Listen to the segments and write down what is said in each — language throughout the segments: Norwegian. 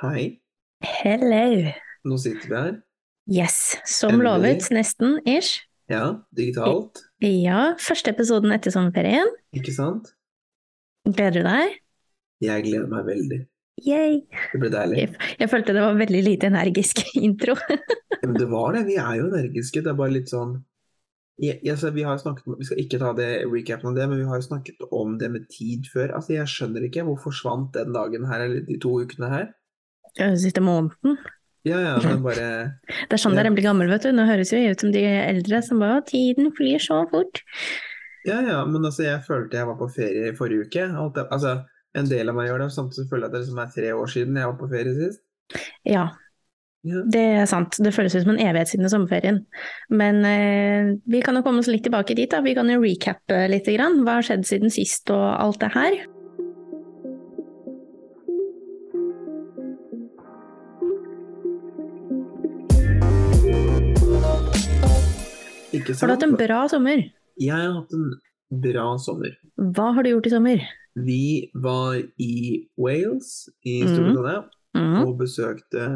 Hei, Hello. nå sitter vi her. Yes, som Endelig. lovet, nesten, ish. Ja, digitalt, Ja, første episoden etter sommerferien. ikke sant? Gleder du deg? Jeg gleder meg veldig. Yay! Det ble deilig. Jeg, jeg følte det var veldig lite energisk intro. Men det var det, vi er jo energiske. Det er bare litt sånn jeg, jeg, vi, har snakket, vi skal ikke ta det recapen av det, men vi har snakket om det med tid før. Altså, Jeg skjønner ikke hvor forsvant den dagen her, eller de to ukene her. Siste måneden. Ja, ja, men bare Det er sånn Ja. dere blir gammel, vet du. Nå høres vi ut som de eldre som bare Tiden flyr så fort. Ja, ja, men altså, jeg følte jeg var på ferie i forrige uke. Alt altså, en del av meg gjør det, samtidig føler jeg at det liksom er tre år siden jeg var på ferie sist. Ja, Ja. det er sant. Det føles ut som en evighet siden sommerferien. Men eh, vi kan jo komme oss litt tilbake dit, da. Vi kan jo recappe litt. Grann. Hva har skjedd siden sist og alt det her? Ikke Har du hatt en bra sommer? Jeg har hatt en bra sommer. Hva har du gjort i sommer? Vi var i Wales i Storbritannia Storbritannia mm. og besøkte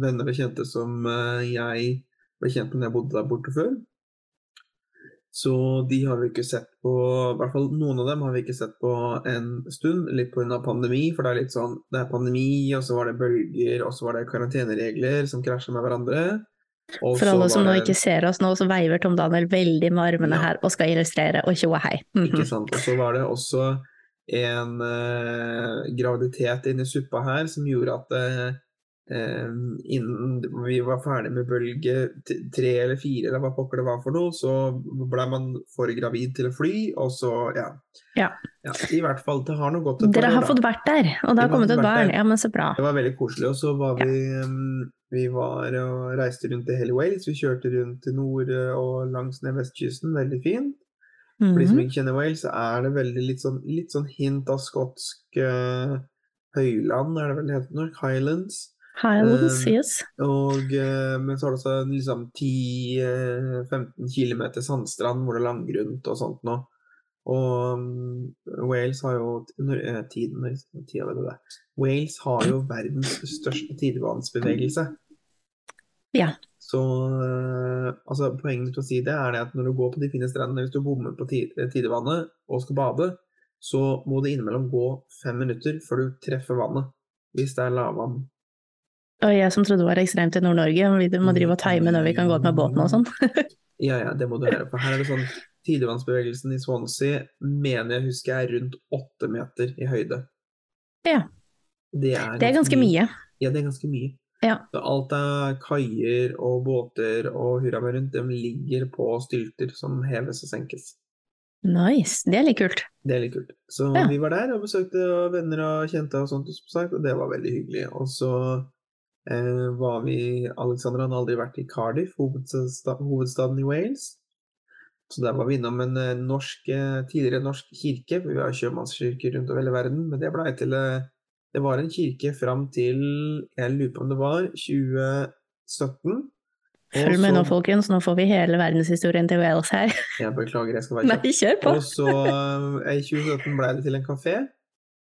venner og kjente som eh, jeg ble kjent med da jeg bodde der borte før. Så de har vi ikke sett på, i hvert fall noen av dem har vi ikke sett på en stund, litt pga. pandemi. For det er litt sånn, det er pandemi, og så var det bølger, og så var det karanteneregler som krasjer med hverandre. Og For alle som nå ikke ser oss nå, så veiver Tom Daniel veldig med armene Ja. her og skal illustrere og tjoe hei. Mhm. Ikke sant. Og så var det også en eh, graviditet inni suppa her som gjorde at eh, eh, innen vi var ferdig med bølge tre eller fire, eller hva pokker det var for noe, så ble man for gravid til å fly, og så, ja. Ja. I hvert fall, det har noe godt Dere har da. fått vært der, og det har kommet et barn. Ja, men så bra. Det var veldig koselig, og så var Ja. vi um, Vi var og reiste rundt i hele Wales. Vi kjørte rundt til nord eh, og langs ned vestkysten, veldig fint. For de som Mhm. ikke kjenner Wales, så er det veldig litt sånn, litt sånn hint av skotsk uh, høyland, er det vel det heter? Highlands. Highlands, Um, yes. Og, eh, men så har det også liksom 10-15 km sandstrand hvor det er langgrunt og sånt nå. Og um, Wales har jo eh, tiden, tida vet du. Wales har jo verdens største tidevannsbevegelse. Ja. Så uh, altså, poenget til å si det er det at når du går på de fine strendene, hvis du bommer på tidevannet og skal bade, så må det innimellom gå fem minutter før du treffer vannet. Hvis det er lavvann. Og jeg som trodde det var ekstremt i Nord-Norge, vi må drive og time når vi kan gå ut med båten og sånn. Ja, ja, det må du gjøre. For her er det sånn Tidevannsbevegelsen i Swansea mener jeg husker er rundt åtte meter i høyde. Ja. Det er, Det er ganske mye. Ja, det er ganske mye. Ja. Så alt av kaier og båter og hurra meg rundt, de ligger på stylter som heves og senkes. Nice. Det er litt kult. Det er litt kult. Så Ja. vi var der og besøkte venner og kjente og sånt, og det var veldig hyggelig. Og så var vi Alexander hadde aldri vært i Cardiff, hovedstad, hovedstaden i Wales. Så der var vi innom en eh, norsk, eh, tidligere norsk kirke, vi har sjømannskirker rundt over hele verden, men det blei til eh, Det var en kirke fram til Jeg lurer på om det var 2017. Følg med nå, folkens. Nå får vi hele verdenshistorien til Wales her. Jeg beklager, jeg skal være kjapp. Og så eh, i 2017 ble det til en kafé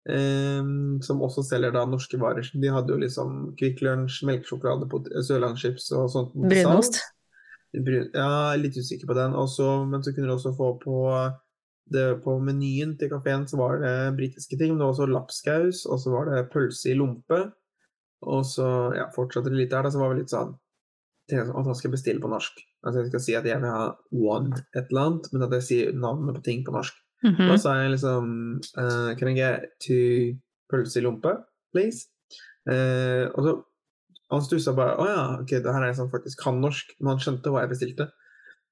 eh, som også selger da norske varer. De hadde jo liksom Kvikk Lunsj, melkesjokolade, sørlandschips og sånt. Brunost. ja, litt usikker på den. Også, men så kunne du også få på det, På menyen til kafeen så var det britiske ting, men det var også lapskaus, og så var det pølse i lompe. Og så ja, fortsatte det litt der, da, så var vi litt sånn tenkte jeg sånn, Hva skal bestille på norsk? Altså Jeg skal si at jeg vil ha one et eller annet, men at jeg sier navnet på ting på norsk. Mhm. Da sa jeg liksom uh, Can I get to pølse i lompe, please? Uh, og så han stussa bare Å ja, ok, det her er en som faktisk kan norsk. Men han skjønte hva jeg bestilte.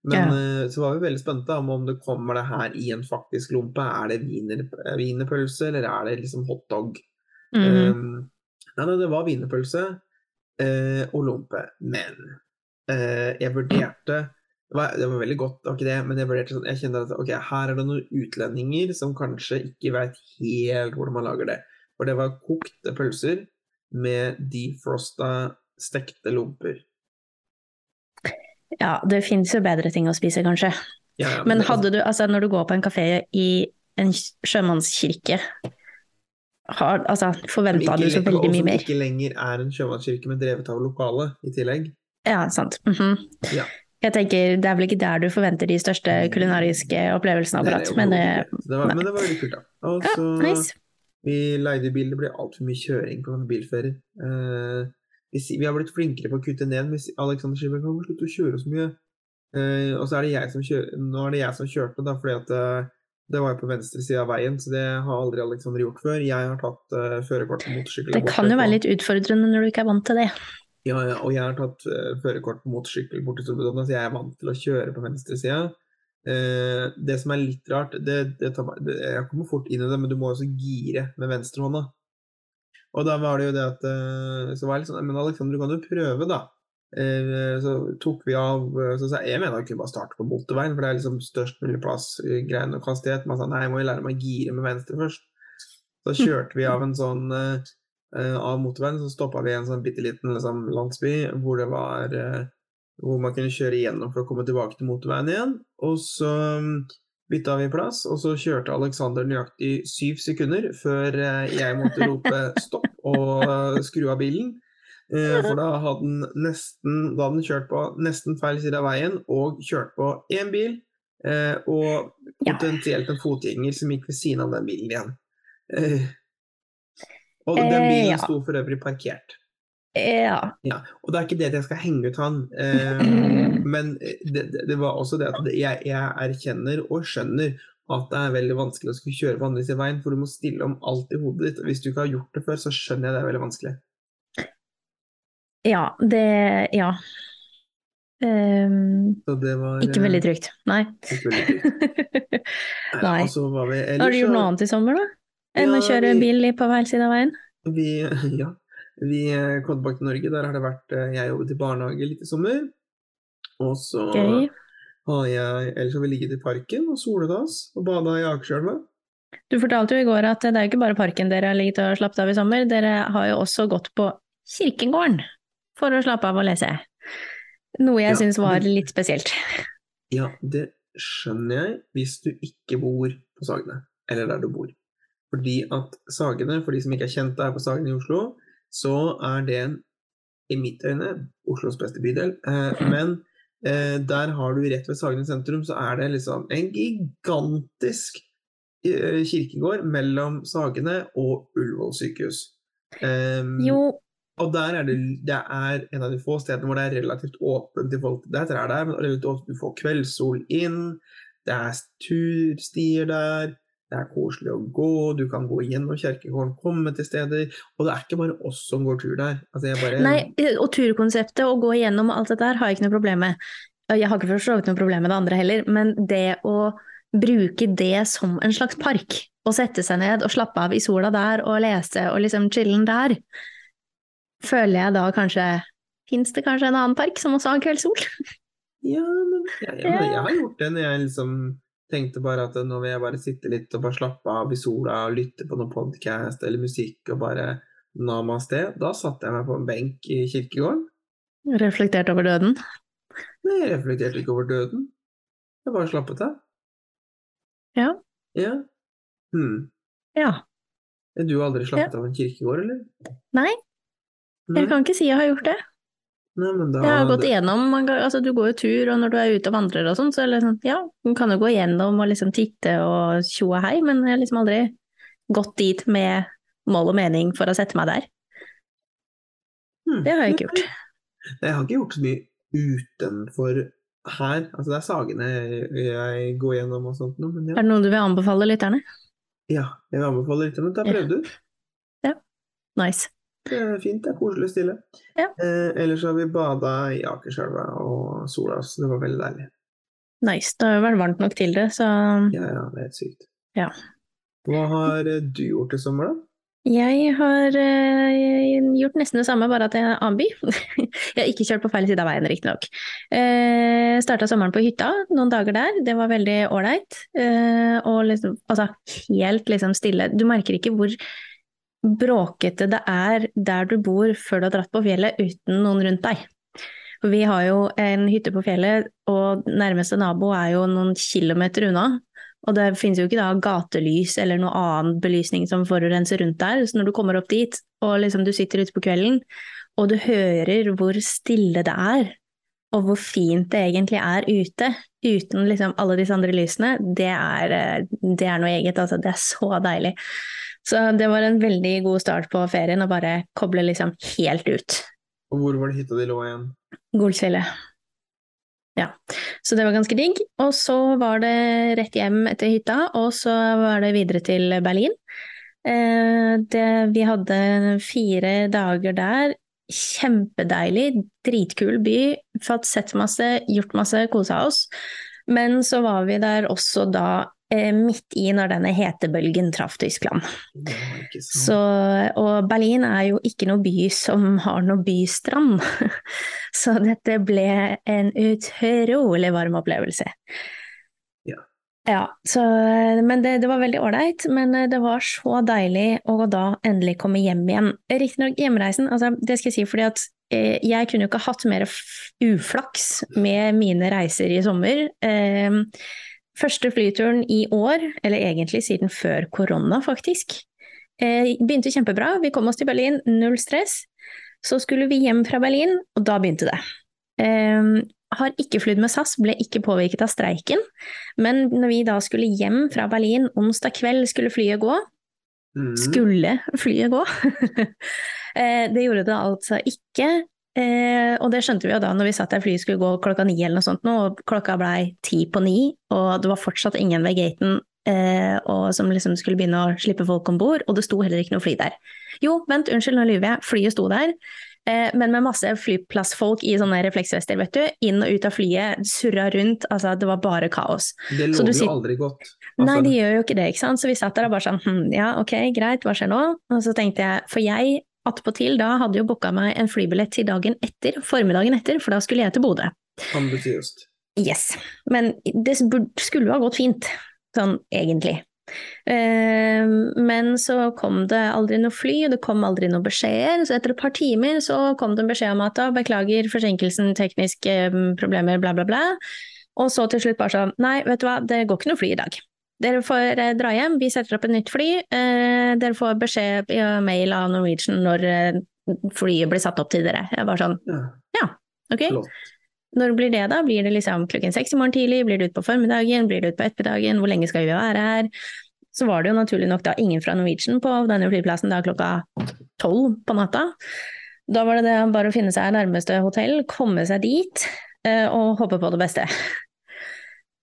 Men eh, så var vi veldig spente om om det kommer det her i en faktisk lompe. Er det wiener, wienerpølse, eller er det liksom hotdog? Mhm. Um, nei, nei, det var wienerpølse eh, og lompe. Men eh, jeg vurderte det var, det var veldig godt, det var ikke det, men jeg vurderte sånn Jeg kjente at ok, her er det noen utlendinger som kanskje ikke vet helt hvordan man lager det. For det var kokte pølser med defrosta, stekte lomper. Ja, det fins jo bedre ting å spise, kanskje. Ja, ja, Men men hadde du, altså når du går på en kafé i en sjømannskirke, har, altså, forventa du så veldig og mer? som ikke lenger er en sjømannskirke, men drevet av lokale i tillegg. Ja, sant. Mhm. Ja. Jeg tenker, Det er vel ikke der du forventer de største kulinariske opplevelsene, akkurat. Men, eh, men det var veldig kult, da. Og ja, nice. vi leide bil, det ble altfor mye kjøring på bilferier. Eh, vi, vi har blitt flinkere på å kutte ned, men Alexander sier kan vi slutte å kjøre så mye. Uh, og så er det jeg som kjører, nå er det jeg som kjørte, da, fordi at uh, det var jo på venstre side av veien, så det har aldri Alexander gjort før. Jeg har tatt uh, førerkort på motorsykkel. Det kan jo være litt utfordrende når du ikke er vant til det. Ja, ja, og jeg har tatt uh, førerkort på motorsykkel borti Storbritannia, så jeg er vant til å kjøre på venstresida. Uh, det som er litt rart det, det tar, det, Jeg kommer fort inn i det, men du må også gire med venstrehånda. Og da var det jo det at uh, Så var jeg litt sånn Men Alexander, du kan jo prøve, da. Så tok vi av Så sa jeg jeg mener jeg kunne bare starte på motorveien, for det er liksom størst mulig plass, greiene greien og hastighet. Men han sa nei, må jo lære meg å gire med venstre først. Så kjørte vi av en sånn av motorveien, så stoppa vi i en sånn bitte liten liksom, landsby hvor det var eh, hvor man kunne kjøre igjennom for å komme tilbake til motorveien igjen. Og så mm, bytta vi plass, og så kjørte Alexander nøyaktig syv sekunder før eh, jeg måtte rope stopp og eh, skru av bilen. Eh, For da hadde den nesten da hadde den kjørt på nesten feil side av veien og kjørt på én bil. eh, Og potensielt en fotgjenger som gikk ved siden av den bilen igjen. Eh, Og den Eh, bilen ja. sto for øvrig parkert. Ja. Ja, og det er ikke det at jeg skal henge ut han, eh, men det, det, det var også det at jeg, jeg erkjenner og skjønner at det er veldig vanskelig å skulle kjøre på andre siden av veien, for du må stille om alt i hodet ditt. Hvis du ikke har gjort det før, så skjønner jeg det er veldig vanskelig. Ja, det Ja. Um, Så det var ikke veldig trygt. Nei. eh, ikke veldig trygt. Nei. Og så var vi Har du gjort noe annet i sommer, da? Enn å kjøre vi- bil på hver side av veien? Vi, ja, vi eh, kom tilbake til Norge. Der har det vært eh, Jeg jobbet i barnehage litt i sommer. Og så Gøy. har jeg Ellers har vi ligget i parken og solet oss og bada i Akerselva. Du fortalte jo i går at det er jo ikke bare parken dere har ligget og slappet av i sommer, dere har jo også gått på kirkegården for å slappe av og lese. Noe jeg Ja, syns var litt spesielt. Ja, det skjønner jeg hvis du ikke bor på Sagene, eller der du bor. Fordi at Sagene, for de som ikke er kjent der på Sagene i Oslo, så er det en, i mitt øyne, Oslos beste bydel. Eh, men eh, der har du rett ved Sagene sentrum, så er det liksom en gigantisk eh, kirkegård mellom Sagene og Ullevål sykehus. Jo, og der er det, det er en av de få stedene hvor det er relativt åpent Folk, Det er trær der, men relativt åpent. Du får kveldssol inn, det er turstier der, det er koselig å gå, du kan gå gjennom kirkegården, komme til steder. Og det er ikke bare oss som går tur der. Altså jeg bare, Nei, og turkonseptet, å gå igjennom alt dette her, har jeg ikke noe problem med. Jeg har ikke for så vidt noe problem med det andre heller, men det å bruke det som en slags park, og sette seg ned og slappe av i sola der og lese og liksom chillen der, føler jeg da kanskje Fins det kanskje en annen park som også har kveldssol? Ja, men jeg, jeg, jeg har gjort det når jeg liksom tenkte bare at nå vil jeg bare sitte litt og bare slappe av i sola og lytte på noen podcast eller musikk og bare namaste. Da satte jeg meg på en benk i kirkegården. Reflektert over døden? Nei, jeg reflekterte ikke over døden. Jeg bare slappet av. Ja. Ja. Hmm. Ja. Du har aldri slappet av en kirkegård, eller? Nei, jeg kan ikke si jeg har gjort det. Nei men da Jeg har gått igjennom, altså du går jo tur, og når du er ute og vandrer og sånn, så er det sånn, ja, du kan jo gå igjennom og liksom titte og tjo og hei, men jeg har liksom aldri gått dit med mål og mening for å sette meg der. Hmm. Det har jeg ikke gjort. Nei, Jeg har ikke gjort så mye utenfor her. Altså, det er sagene jeg, går gjennom og sånt noe, men ja. Er det noe du vil anbefale lytterne? ja. Jeg vil anbefale litt, men ta Ja. prøvd ut. Nice. Det er fint, det er koselig og stille. Ja. Eh, ellers har vi bada i Akerselva og sola så det var veldig deilig. Nice. Det har jo vært varmt nok til det, så Ja, ja, det er helt sykt. Ja. Hva har eh, du gjort i sommer, da? jeg har eh, gjort nesten det samme, bare at jeg er annen by. jeg har ikke kjørt på feil side av veien, riktignok. Uh, Starta sommeren på hytta, noen dager der. Det var veldig ålreit. Eh, og liksom, altså helt liksom stille. Du merker ikke hvor bråkete det er der du bor før du har dratt på fjellet uten noen rundt deg. Vi har jo en hytte på fjellet, og nærmeste nabo er jo noen kilometer unna. Og det finnes jo ikke da gatelys eller noe annen belysning som forurenser rundt der. Så når du kommer opp dit, og liksom du sitter ute på kvelden, og du hører hvor stille det er, og hvor fint det egentlig er ute, uten liksom alle disse andre lysene, det er, eh, det er noe eget. Altså. Det er så deilig. Så det var en veldig god start på ferien å bare koble liksom helt ut. Og hvor var det hytta de lå igjen? Golsfjellet. Ja, så det var ganske digg. Og så var det rett hjem etter hytta, og så var det videre til Berlin. Eh, det, vi hadde fire dager der kjempedeilig, dritkul by. Fått sett masse, gjort masse, kosa oss. Men så var vi der også da midt i når denne hetebølgen traff Tyskland. Så, og Berlin er jo ikke noe by som har noe bystrand. Så dette ble en utrolig varm opplevelse. Ja, så, men det, det, var veldig ålreit. Men eh, det var så deilig å da endelig komme hjem igjen. Riktignok hjemreisen, altså, det skal jeg si fordi at eh, jeg kunne jo ikke hatt mer uflaks med mine reiser i sommer. Eh, første flyturen i år, eller egentlig siden før korona, faktisk. Eh, begynte kjempebra. Vi kom oss til Berlin, null stress. Så skulle vi hjem fra Berlin, og da begynte det. Eh, har ikke flydd med SAS, ble ikke påvirket av streiken. Men når vi da skulle hjem fra Berlin onsdag kveld, skulle flyet gå. Mm. Skulle flyet gå? Eh, det gjorde det altså ikke. Eh, og det skjønte vi jo da når vi satt der flyet skulle gå klokka ni eller noe sånt, og klokka blei ti på ni, og det var fortsatt ingen ved gaten eh, og som liksom skulle begynne å slippe folk om bord, og det sto heller ikke noe fly der. Jo, vent, unnskyld, nå lyver jeg, flyet sto der. Eh, men med masse flyplassfolk i sånne refleksvester, vet du. Inn og ut av flyet, surra rundt. Altså, det var bare kaos. Det lover jo aldri godt. Altså... Nei, de gjør jo ikke det, ikke sant. Så vi satt der og bare sånn hm, ja, ok, greit, hva skjer nå? Og så tenkte jeg, for jeg attpåtil da hadde jo booka meg en flybillett til dagen etter, formiddagen etter, for da skulle jeg til Bodø. Ambisiøst. Yes. Men det skulle jo ha gått fint, sånn egentlig. Eh, men så kom det aldri noe fly, og det kom aldri noen beskjeder. Så etter et par timer så kom det en beskjed om at beklager forsinkelsen, tekniske eh, problemer, bla, bla, bla. Og så til slutt bare sånn nei, vet du hva, det går ikke noe fly i dag. Dere får eh, dra hjem, vi setter opp et nytt fly. dere får beskjed i mail av Norwegian når flyet blir satt opp til dere. Jeg bare sånn ja, ok. Når blir det, da? Blir det liksom klokken seks i morgen tidlig? Blir det utpå formiddagen? Blir det utpå ettermiddagen? Hvor lenge skal vi være her? Så var det jo naturlig nok da ingen fra Norwegian på denne flyplassen da klokka tolv på natta. Da var det det bare å finne seg nærmeste hotell, komme seg dit eh, og håpe på det beste.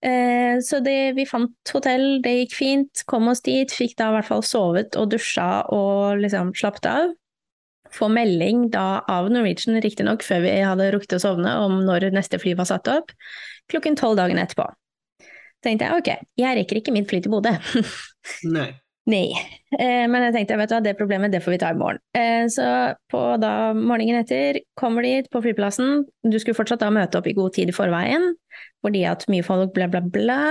Eh, så det, vi fant hotell, det gikk fint, kom oss dit, fikk da i hvert fall sovet og dusja og liksom slappet av få melding da av Norwegian, riktignok før vi hadde rukket å sovne, om når neste fly var satt opp, klokken tolv dagen etterpå. tenkte jeg ok, jeg rekker ikke mitt fly til Bodø. Nei. Nei. Eh, men jeg tenkte vet du hva, det problemet det får vi ta i morgen. Eh, så på da morgenen etter kommer de på flyplassen. Du skulle fortsatt da møte opp i god tid i forveien, fordi at mye folk bla, bla, bla.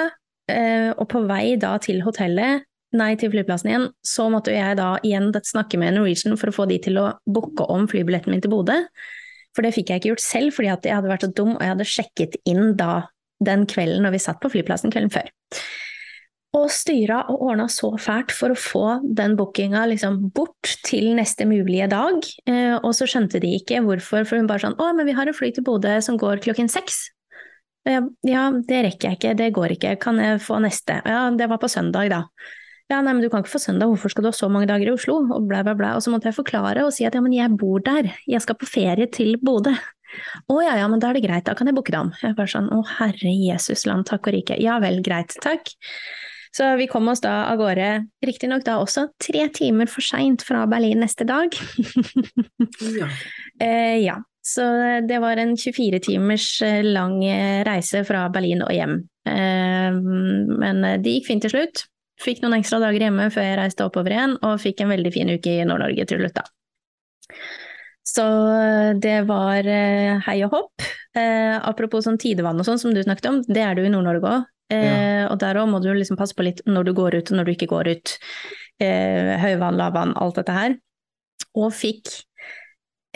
Eh, og på vei da til hotellet nei til flyplassen igjen, så måtte jeg da igjen snakke med Norwegian for å få de til å booke om flybilletten min til Bodø. For det fikk jeg ikke gjort selv, fordi jeg hadde vært så dum og jeg hadde sjekket inn da den kvelden når vi satt på flyplassen kvelden før. Og styra og ordna så fælt for å få den bookinga liksom bort til neste mulige dag. Eh, og så skjønte de ikke hvorfor, for hun bare sånn Å, men vi har en fly til Bodø som går klokken seks. Ja, det rekker jeg ikke, det går ikke, kan jeg få neste? Ja, det var på søndag, da. Ja, nei, men du kan ikke få søndag, hvorfor skal du ha så mange dager i Oslo? Og bla, bla, bla. Og så måtte jeg forklare og si at ja, men jeg bor der, jeg skal på ferie til Bodø. Å ja, ja, men da er det greit, da kan jeg booke det om. Jeg bare sånn å herre Jesus land, takk og rike. Ja vel, greit, takk. Så vi kom oss da av gårde, riktignok da også tre timer for seint fra Berlin neste dag. ja. Eh, ja. Så det var en 24 timers eh, lang eh, reise fra Berlin og hjem. Eh, men det gikk fint til slutt. Fikk noen ekstra dager hjemme før jeg reiste oppover igjen, og fikk en veldig fin uke i Nord-Norge til slutt, da. Så det var eh, hei og hopp. Eh, apropos sånn tidevann og sånn som du snakket om, det er det jo i Nord-Norge òg. Eh. Og der òg må du liksom passe på litt når du går ut og når du ikke går ut. Eh, høyvann, lavvann, alt dette her. Og fikk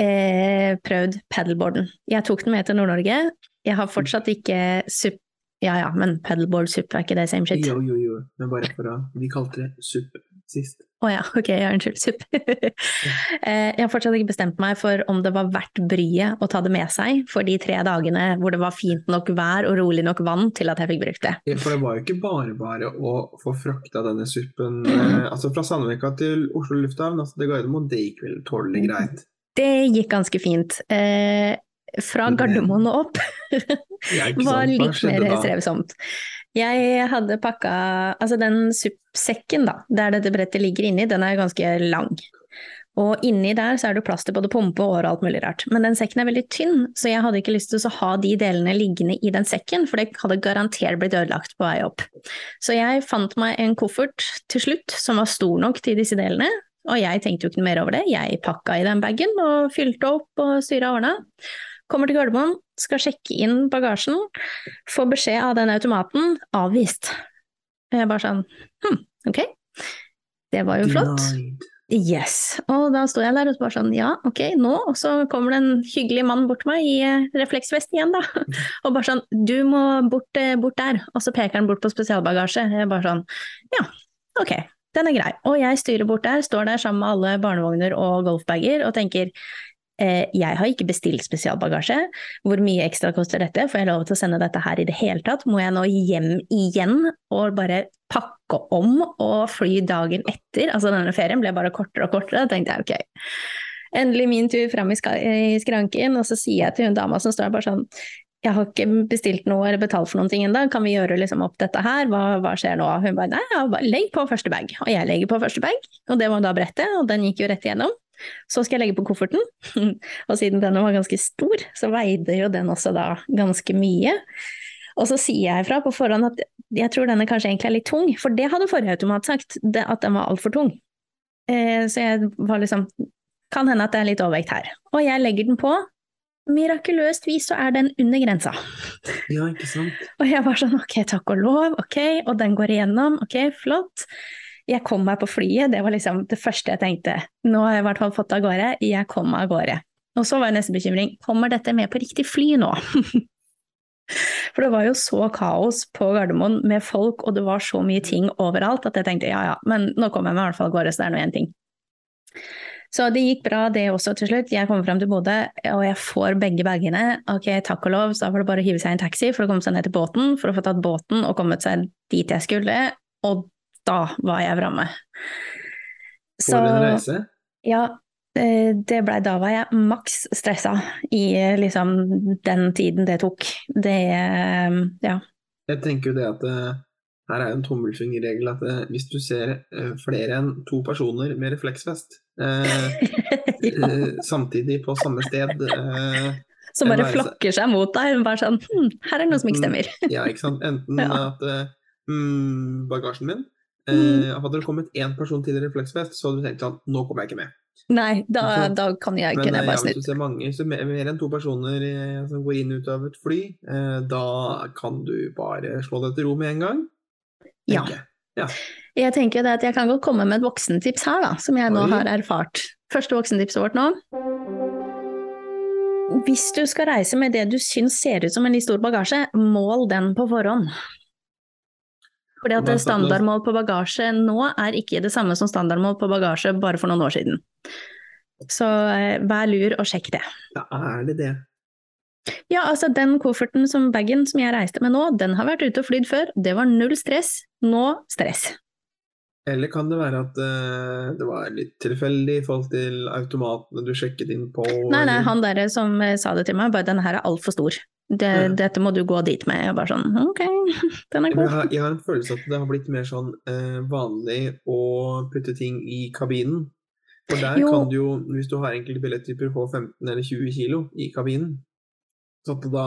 eh, prøvd paddleboarden. Jeg tok den med til Nord-Norge. Jeg har fortsatt ikke ja ja, men paddleboard-supp er ikke det same shit? Jo, jo, jo. Men bare for å Vi kalte det suppe sist. Å ja, ok, ja, unnskyld, suppe. Eh, jeg har fortsatt ikke bestemt meg for om det var verdt bryet å ta det med seg for de tre dagene hvor det var fint nok vær og rolig nok vann til at jeg fikk brukt det. Ja, For det var jo ikke bare bare å få frakta denne suppen eh, altså fra Sandvika til Oslo lufthavn. Altså det Gardermoen, det gikk vel tålelig greit. Det gikk ganske fint. Eh, fra Gardermoen og opp var litt mer strevsomt. Jeg hadde pakka Altså den suppsekken da, der dette brettet ligger inni, den er ganske lang. Og inni der så er det plass til både pumpe og år og alt mulig rart. Men den sekken er veldig tynn, så jeg hadde ikke lyst til å ha de delene liggende i den sekken, for det hadde garantert blitt ødelagt på vei opp. Så jeg fant meg en koffert til slutt som var stor nok til disse delene, og jeg tenkte jo ikke noe mer over det. Jeg pakka i den bagen og fylte opp og styra og ordna. Kommer til Gardermoen, skal sjekke inn bagasjen, får beskjed av den automaten avvist. Jeg bare sånn hm, ok. Det var jo flott. Yes. Og da sto jeg der og bare sånn ja, ok, nå. Og så kommer det en hyggelig mann bort til meg i eh, refleksvest igjen, da. Og bare sånn du må bort, eh, bort der. Og så peker han bort på spesialbagasje. Jeg bare sånn ja, ok, den er grei. Og jeg styrer bort der, står der sammen med alle barnevogner og golfbager og tenker jeg har ikke bestilt spesialbagasje. Hvor mye ekstra koster dette? Får jeg lov til å sende dette her i det hele tatt? Må jeg nå hjem igjen og bare pakke om og fly dagen etter? Altså denne ferien ble bare kortere og kortere. Da tenkte jeg ok. Endelig min tur fram i, i skranken, og så sier jeg til hun dama som står bare sånn jeg har ikke bestilt noe eller betalt for noen ting ennå, kan vi gjøre liksom opp dette her, hva, hva skjer nå? Hun bare nei, ja, legg på første bag. Og jeg legger på første bag, og det var da brettet, og den gikk jo rett igjennom. Så skal jeg legge på kofferten, og siden denne var ganske stor, så veide jo den også da ganske mye. Og så sier jeg fra på forhånd at jeg tror denne kanskje egentlig er litt tung, for det hadde forrige automat sagt, at den var altfor tung. Eh, så jeg var liksom Kan hende at det er litt overvekt her. Og jeg legger den på. Mirakuløst vis så er den under grensa. Ja, ikke sant. Og jeg var sånn ok, takk og lov, ok, og den går igjennom, ok, flott. Jeg kom meg på flyet, det var liksom det første jeg tenkte. Nå har jeg i hvert fall fått av gårde, jeg kom meg av gårde. Og så var neste bekymring, kommer dette med på riktig fly nå? For det var jo så kaos på Gardermoen med folk, og det var så mye ting overalt at jeg tenkte ja ja, men nå kommer jeg meg i hvert fall av gårde, så det er nå én ting. Så det gikk bra det også til slutt. Jeg kommer frem til Bodø, og jeg får begge bagene. Ok, takk og lov, så da var det bare hive seg i en taxi for å komme seg ned til båten, for å få tatt båten og kommet seg dit jeg skulle, og da var jeg framme. For en reise. Ja, eh, det blei da var jeg maks stressa i eh, liksom den tiden det tok. Det eh, ja. Jeg tenker jo det at her er jo en tommelfingerregel at hvis du ser flere enn to personer med refleksvest eh, ja. samtidig på samme sted eh, Som bare være flokker seg mot deg. Bare sånn hm, her er det noe som ikke stemmer. Ja, ikke sant. Enten Ja. at mm, bagasjen min Mm. Eh, Hadde det kommet én person til i refleksvest, så hadde du tenkt sånn Nå kommer jeg ikke med. Nei, da, Ikke da kan jeg, Men kunne eh, jeg ja, bare hvis du snudd. ser mange, så mer, mer enn to personer eh, som går inn og ut av et fly, eh, da kan du bare slå deg til ro med en gang. Ja. ja. jeg. Tenker det at jeg kan godt komme med et voksentips her, da, som jeg nå Oi. har erfart. Første voksentipset vårt nå. Hvis du skal reise med det du syns ser ut som en litt stor bagasje, mål den på forhånd. Fordi at standardmål på bagasje nå er ikke det samme som standardmål på bagasje bare for noen år siden. Så eh, vær lur og sjekk det. Ja, er det det? Ja, altså den kofferten som bagen som jeg reiste med nå, den har vært ute og flydd før. Det var null stress. Nå stress. Eller kan det være at uh, det var litt tilfeldig i forhold til automatene du sjekket inn på? Nei, nei, eller- han der som eh, sa det til meg, bare denne her er altfor stor. Det, Ja. Dette må du gå dit med. Jeg bare sånn, ok, den er Jeg har, jeg har en følelse at det har blitt mer sånn uh, vanlig å putte ting i kabinen. For der Jo. kan du jo, hvis du har enkelte billetttyper på 15 eller 20 kilo i kabinen, så at da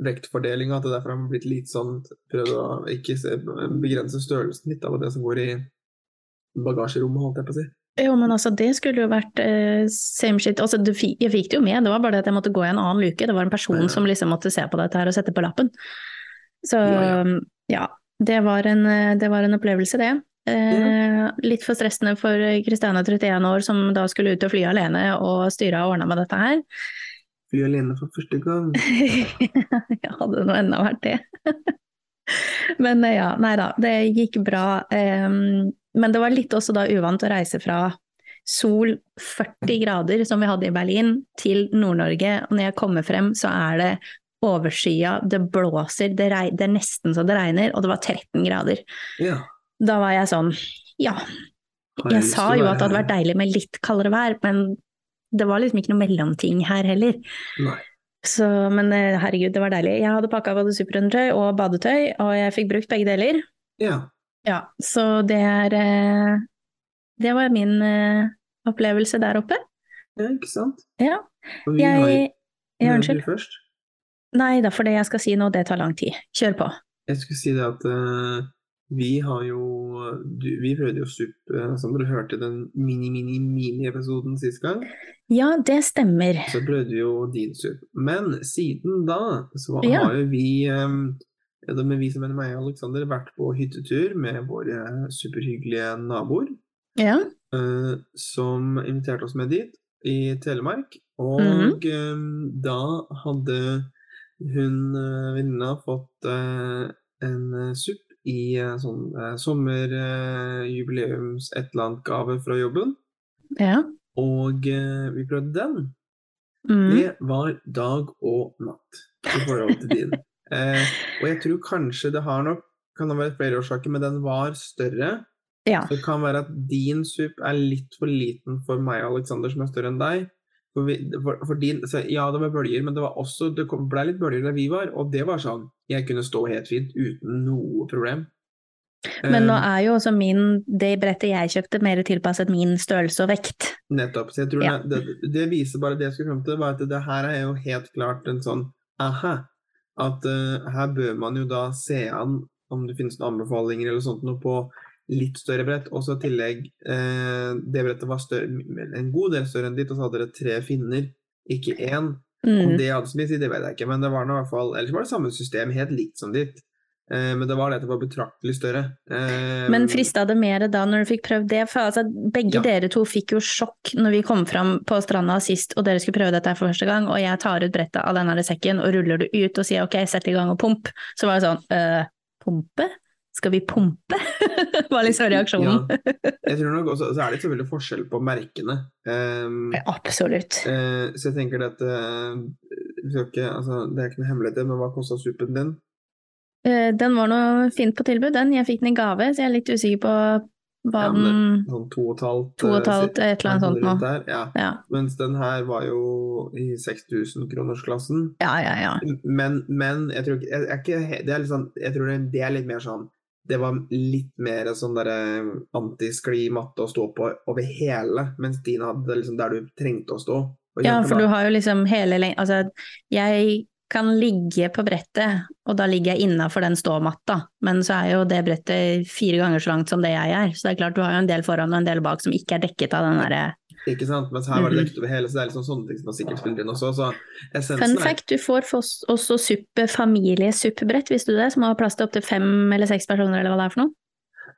vektfordelinga, at det derfor har blitt litt sånn Prøvd å ikke se, begrense størrelsen litt av det som går i bagasjerommet, holdt jeg på å si. Jo, men altså, det skulle jo vært eh, same shit. Altså, du, fi- jeg fikk det jo med, det var bare det at jeg måtte gå i en annen luke. Det var en person Ja. som liksom måtte se på dette her og sette på lappen. Så Ja, ja, det, var en, eh, det var en opplevelse, det. Eh, Litt for stressende for Kristiane 31 år som da skulle ut og fly alene og styre og ordne med dette her. Fly alene for første gang. ja, hadde nå enda vært det. Men eh, ja, nei da, det gikk bra. Ehm, men det var litt også da uvant å reise fra sol 40 grader, som vi hadde i Berlin, til Nord-Norge. Og når jeg kommer frem, så er det overskya, det blåser, det, det er nesten så det regner, og det var 13 grader. Ja. Da var jeg sånn, ja. Jeg sa jo at det hadde vært deilig med litt kaldere vær, men det var liksom ikke noe mellomting her heller. Nei. Så, men eh, herregud, det var deilig. Jeg hadde pakka både superundertøy og badetøy, og jeg fikk brukt begge deler. Ja. Ja, så det er eh, Det var min eh, opplevelse der oppe. ja, ikke sant? Ja. Og vi har jo Jeg unnskyld. først. Nei da, for det jeg skal si nå, det tar lang tid. Kjør på. Jeg skulle si det at uh, vi har jo du, Vi prøvde jo SUP, uh, som dere hørte den mini-mini-mini-episoden sist gang. Ja, det stemmer. Så prøvde vi jo din SUP. Men siden da så Ja. har jo vi um, da vi som mener meg og Aleksander vært på hyttetur med våre superhyggelige naboer. Ja. Uh, som inviterte oss med dit i Telemark. Og Mhm. eh, da hadde hun uh, venninna fått uh, en supp i sånn uh, sommerjubileums et eller annet gave fra jobben. Ja. Og vi prøvde den. Mm. Det var dag og natt i forhold til din. Eh, og jeg tror kanskje det har nok kan det være flere årsaker, men den var større. Ja. Så det kan være at din SUP er litt for liten for meg og Aleksander, som er større enn deg. For, vi, for, for din, så, ja, det var bølger, men det var også, det ble litt bølger der vi var, og det var sånn Jeg kunne stå helt fint uten noe problem. Men nå Eh, er jo også min, det brettet jeg kjøpte, mer tilpasset min størrelse og vekt. Nettopp. Så jeg tror Ja. det, det, det viser bare det jeg skulle komme til, var at det her er jo helt klart en sånn aha. At uh, her bør man jo da se an om det finnes noen anbefalinger eller sånt noe på litt større brett. Også i tillegg, eh, det brettet var større, en god del større enn ditt, og så hadde dere tre finner, ikke én. Om Mm. det hadde så mye å si, det vet jeg ikke, men det var nå i hvert fall Ellers var det samme system, helt likt som ditt. Eh, men det var det at det var betraktelig større. Eh, Men frista det mer da når du fikk prøvd det? For altså, begge Ja. dere to fikk jo sjokk når vi kom fram på stranda sist og dere skulle prøve dette for første gang, og jeg tar ut brettet av denne sekken og ruller det ut og sier ok, sett i gang og pump. Så var det sånn øh, pumpe? Skal vi pumpe? var liksom reaksjonen. Ja. Jeg tror nok også, så er det selvfølgelig forskjell på merkene. Um, Absolutt. eh, så jeg tenker at eh, ikke, altså, Det er ikke noe hemmelighet, men hva kosta suppen din? Eh, Den var nå fint på tilbud, den. Jeg fikk den i gave, så jeg er litt usikker på hva Ja, den Sånn to og et halvt? To og et eh, halvt, et eller annet sånt nå. Ja. Ja, Mens den her var jo i 6000-kronersklassen. ja, ja. ja. Men, men jeg tror ikke, jeg, ikke det er litt sånn, jeg tror det, er litt mer sånn Det var litt mer sånn derre antiskli matte å stå på over hele, mens din hadde liksom der du trengte å stå. Ja, for du har jo liksom hele lengden Altså, jeg kan ligge på brettet, og da ligger jeg innafor den ståmatta, men så er jo det brettet fire ganger så langt som det jeg er, så det er klart du har jo en del foran og en del bak som ikke er dekket av den derre Ikke sant? Mens her var det Mhm. dekket over hele, så det er liksom sånne ting som har sikkert spiller inn også. Så essensen Fun fact, du får også suppe, familiesuppebrett, visste du det, som har plass til opptil fem eller seks personer, eller hva det er for noe?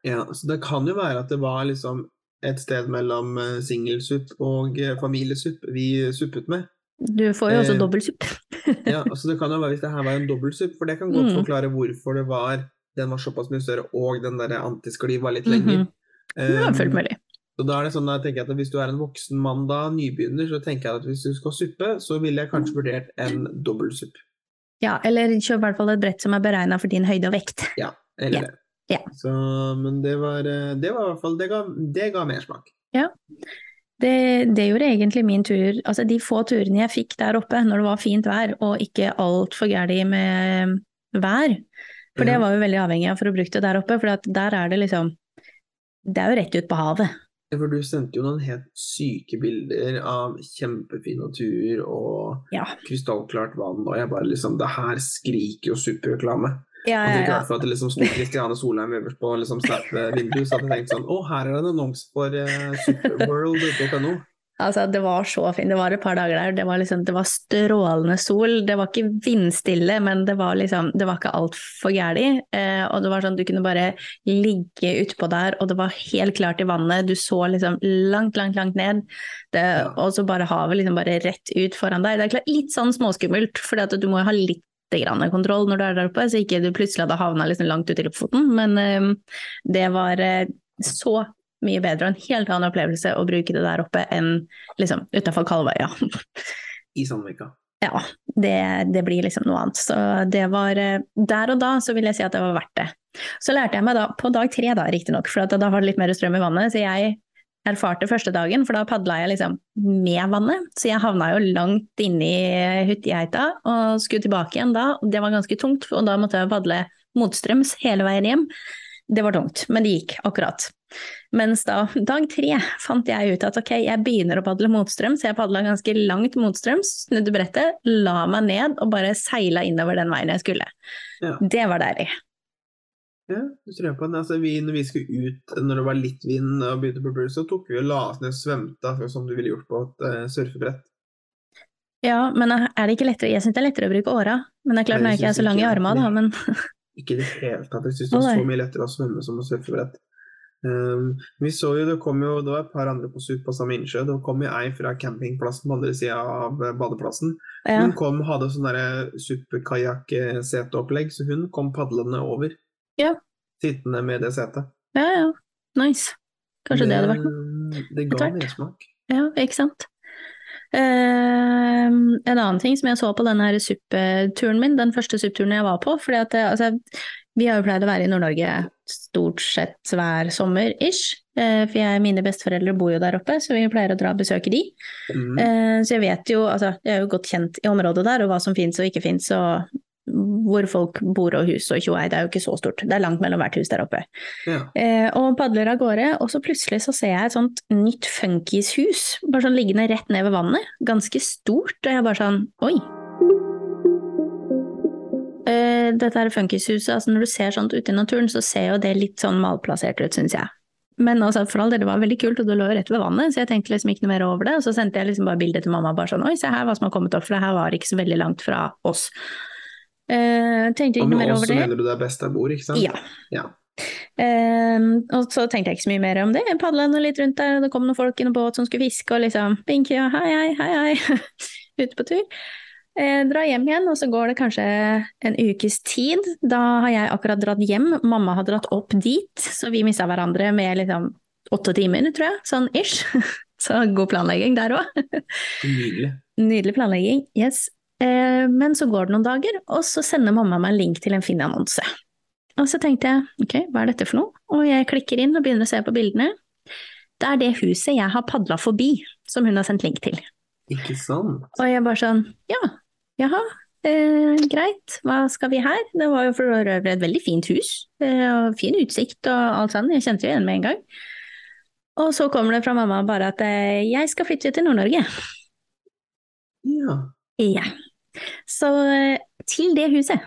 Ja, så det kan jo være at det var liksom et sted mellom uh, singelsupp og eh, familiesupp vi suppet med. Du får jo også Eh, dobbeltsupp. Ja, altså det kan jo være hvis det her var en dobbeltsupp, for det kan godt Mm. forklare hvorfor det var den var såpass mye større, og den der antiskli var litt Mhm. lenger. Det er fullt Um, mulig. Så da er det sånn at jeg tenker at Hvis du er en voksen mann da, nybegynner, så tenker jeg at hvis du skal suppe, så ville jeg kanskje vurdert en dobbeltsupp. Ja, eller kjøp i hvert fall et brett som er beregna for din høyde og vekt. Ja, Eller yeah. det. Yeah. Så, men det var, eh, det var i hvert fall Det ga, det ga mersmak. Det, det gjorde egentlig min tur, altså de få turene jeg fikk der oppe når det var fint vær og ikke altfor gæli med vær. For det var jo veldig avhengig av for å bruke det der oppe, for at der er det liksom Det er jo rett ut på havet. Ja, For du sendte jo noen helt syke bilder av kjempefin natur og Ja. krystallklart vann, og jeg bare liksom Det her skriker jo superreklame. Ja, Og det er ja, klart ja. for at det liksom sto Kristiane Solheim øverst på liksom Snap-vinduet, så hadde jeg tenkt sånn Å, her er det en annonse for uh, superworld.no. Altså, det var så fint. Det var et par dager der. Det var, liksom, det var strålende sol. Det var ikke vindstille, men det var liksom Det var ikke altfor gæli. Eh, og det var sånn du kunne bare ligge utpå der, og det var helt klart i vannet. Du så liksom langt, langt, langt ned. Det, Ja. Og så bare havet liksom bare rett ut foran deg. Det er klart litt sånn småskummelt, for du må jo ha litt grann kontroll når du er der oppe, så ikke du plutselig hadde havna liksom langt ute i Lofoten. Men eh, det var eh, så mye bedre og en helt annen opplevelse å bruke det der oppe enn liksom utafor Kalvøya. I Sandvika. Ja, det, det, blir liksom noe annet. Så det var Der og da så vil jeg si at det var verdt det. Så lærte jeg meg da, på dag tre da riktignok, for da var det litt mer strøm i vannet, så jeg erfarte første dagen, for da padla jeg liksom med vannet. Så jeg havna jo langt inni Huttigeita og skulle tilbake igjen da. og Det var ganske tungt, og da måtte jeg padle motstrøms hele veien hjem. Det var tungt, men det gikk akkurat. Mens da, dag tre, fant jeg ut at ok, jeg begynner å padle motstrøms, jeg padla ganske langt motstrøms, snudde brettet, la meg ned og bare seila innover den veien jeg skulle. Ja. Det var deilig. Ja, du tror på den. Altså, vi, når vi skulle ut når det var litt vind og begynte på blues, så tok vi og la oss ned og svømte som du ville gjort på et uh, surfebrett. Ja, men er det ikke lettere Jeg syns det er lettere å bruke åra. Men det er klart, nå er ikke jeg så lang i armene, da, men Ikke i det hele tatt. Jeg syns det er så mye lettere å svømme som å surfebrett. Um, vi så jo, Det kom jo, det var et par andre på SUP på samme innsjø. Det kom jo ei fra campingplassen på andre sida av eh, badeplassen. Ja. Hun kom, hadde sånn SUP-kajakk-seteopplegg, så hun kom padlende over. Ja. Sittende med det setet. Ja, ja. Nice. Kanskje det, det hadde vært noe? Det ga mersmak. Ja, ikke sant. Uh, en annen ting som jeg så på denne SUP-turen min, den første SUP-turen jeg var på fordi at eh, altså, Vi har jo pleid å være i Nord-Norge stort sett hver sommer, ish. Uh, for jeg, mine besteforeldre bor jo der oppe, så vi pleier å dra og besøke de. Mm. Uh, så jeg vet jo, altså jeg er jo godt kjent i området der, og hva som fins og ikke fins, og hvor folk bor og hus og tjoei, det er jo ikke så stort. Det er langt mellom hvert hus der oppe. Ja. Eh, og padler av gårde, og så plutselig så ser jeg et sånt nytt funkishus, bare sånn liggende rett ned ved vannet. Ganske stort, og jeg bare sånn oi. Eh, dette er funkishuset, altså når du ser sånt ute i naturen, så ser jo det litt sånn malplassert ut, syns jeg. Men altså, for all del, det var veldig kult, og det lå jo rett ved vannet, så jeg tenkte liksom ikke noe mer over det. Og så sendte jeg liksom bare bilde til mamma, bare sånn oi, se her hva som har kommet opp, for det her var ikke så veldig langt fra oss. Uh, tenkte ikke mer over det. Og med oss mener du det er best der bor, ikke sant? Ja. ja. Uh, og så tenkte jeg ikke så mye mer om det. Jeg padla litt rundt der, det kom noen folk i noen båt som skulle fiske, og liksom Binky og hei, hei, hei, hei. Ute på tur. Eh, dra hjem igjen, og så går det kanskje en ukes tid. Da har jeg akkurat dratt hjem, mamma har dratt opp dit, så vi mista hverandre med liksom åtte timer, tror jeg, sånn ish. Så god planlegging der òg. Nydelig. Nydelig planlegging, yes. Eh, men så går det noen dager, og så sender mamma meg en link til en fin annonse. Og så tenkte jeg ok, hva er dette for noe? Og jeg klikker inn og begynner å se på bildene. Det er det huset jeg har padla forbi, som hun har sendt link til. Ikke sant? Og jeg bare sånn, ja, jaha, eh, greit, hva skal vi her? Det var jo for øvrig et veldig fint hus, eh, og fin utsikt og alt sånn, jeg kjente jo igjen med en gang. Og så kommer det fra mamma bare at eh, jeg skal flytte til Nord-Norge. Ja. Ja. Så eh, til det huset.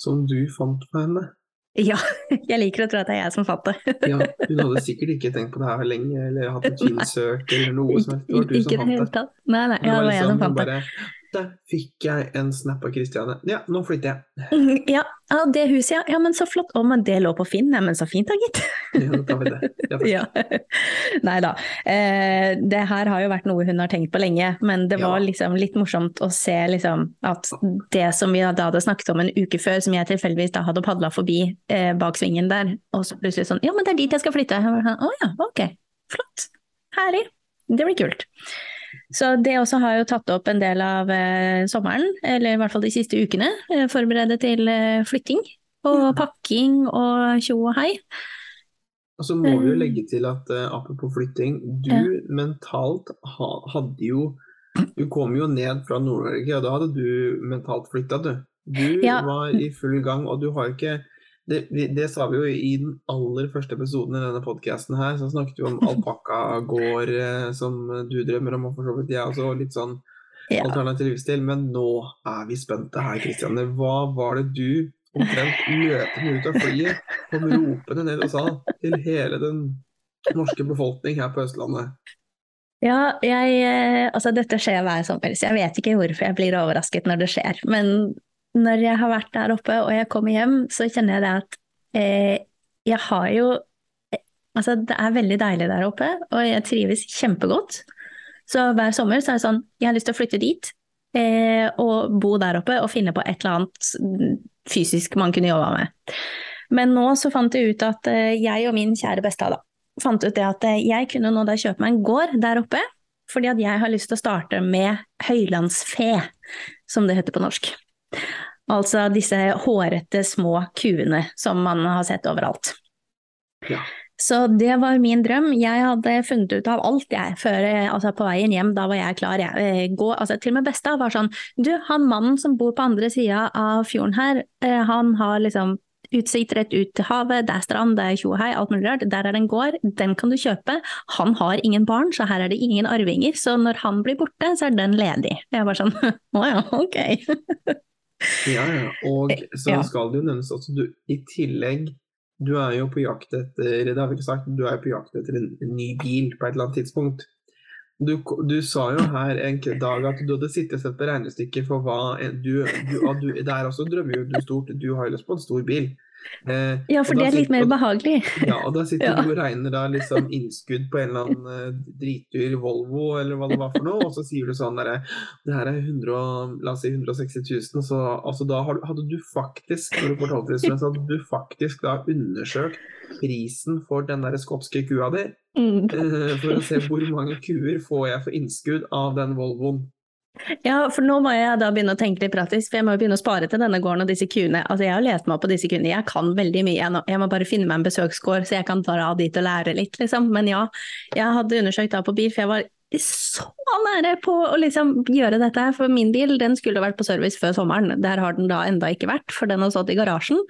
Som du fant på henne? Ja, jeg liker å tro at det er jeg som fant det. ja, Hun hadde sikkert ikke tenkt på det her lenge, eller hatt et finsøk eller noe som helst. Det var du som fant det. Nei, nei, ja, det var jeg som fant det der fikk jeg en snap av Kristiane. Ja, nå flytter jeg. Ja, ja, det huset, ja. Ja, men så flott. Å, men det lå på Finn. Ja, men så fint da, gitt. Ja, da tar vi det. Ja, ja. Nei da. Eh, det her har jo vært noe hun har tenkt på lenge, men det var liksom litt morsomt å se liksom at det som vi da hadde snakket om en uke før, som jeg tilfeldigvis da hadde padla forbi eh, bak svingen der, og så plutselig sånn Ja, men det er dit jeg skal flytte. Sånn, Å ja, ok. Flott. Herlig. Det blir kult. Så det også har jo tatt opp en del av eh, sommeren, eller i hvert fall de siste ukene. Eh, forberede til eh, flytting og pakking og tjo og hei. Og så må vi jo legge til at apropos flytting, du ja. mentalt ha, hadde jo Du kom jo ned fra Nord-Norge, og da hadde du mentalt flytta, du. Du ja. var i full gang, og du har ikke det, det, sa vi jo i den aller første episoden i denne podkasten her. Så snakket vi om alpakkagård eh, som du drømmer om, og for så vidt jeg også. Litt sånn ja. alternativ livsstil. Men nå er vi spente her, Kristianne. Hva var det du omtrent løpende ut av flyet kom ropende ned og sa til hele den norske befolkning her på Østlandet? Ja, jeg, eh, altså dette skjer hver sommer, så jeg vet ikke hvorfor jeg blir overrasket når det skjer. Men når jeg har vært der oppe og jeg kommer hjem, så kjenner jeg det at eh, jeg har jo eh, Altså, det er veldig deilig der oppe, og jeg trives kjempegodt. Så hver sommer så er det sånn Jeg har lyst til å flytte dit. eh, og bo der oppe og finne på et eller annet fysisk man kunne jobba med. Men nå så fant jeg ut at eh, jeg og min kjære besta da, fant ut det at eh, jeg kunne nå da kjøpe meg en gård der oppe, fordi at jeg har lyst til å starte med høylandsfe, som det heter på norsk. Altså disse hårete, små kuene som man har sett overalt. Ja. Så det var min drøm. Jeg hadde funnet ut av alt, jeg, før, altså på veien hjem. Da var jeg klar. Jeg. Eh, gå, altså, til og med besta var sånn Du, han mannen som bor på andre sida av fjorden her, eh, han har liksom utsikt rett ut til havet, det er strand, det er tjohei, alt mulig rart. Der er det en gård, den kan du kjøpe. Han har ingen barn, så her er det ingen arvinger. Så når han blir borte, så er den ledig. Jeg var sånn å ja, ok. ja, ja. Og så Ja. skal det jo nevnes også, du, i tillegg Du er jo på jakt etter Det har vi ikke sagt, du er på jakt etter en, en ny bil på et eller annet tidspunkt. Du, du sa jo her en dag at du hadde sittet og sett på regnestykket for hva du, du, du Der også drømmer jo du stort. Du har jo lyst på en stor bil. Eh, Ja, for det er litt mer behagelig. Ja, og da sitter Ja. du og regner da liksom innskudd på en eller annen eh, dritdyr Volvo, eller hva det var for noe, og så sier du sånn derre Det her er 100, la oss si 160 000, så altså da hadde du faktisk, når du fortalte det, så hadde du faktisk da undersøkt prisen for den der skotske kua di, Mm. eh, for å se hvor mange kuer får jeg for innskudd av den Volvoen. Ja, for nå må jeg da begynne å tenke litt praktisk, for jeg må jo begynne å spare til denne gården og disse kuene. Altså, jeg har lest meg opp på disse kuene, jeg kan veldig mye nå. Jeg må bare finne meg en besøksgård, så jeg kan dra dit og lære litt, liksom. Men ja, jeg hadde undersøkt da på bil, for jeg var så nære på å liksom gjøre dette her. For min bil, den skulle vært på service før sommeren. Der har den da enda ikke vært, for den har stått i garasjen.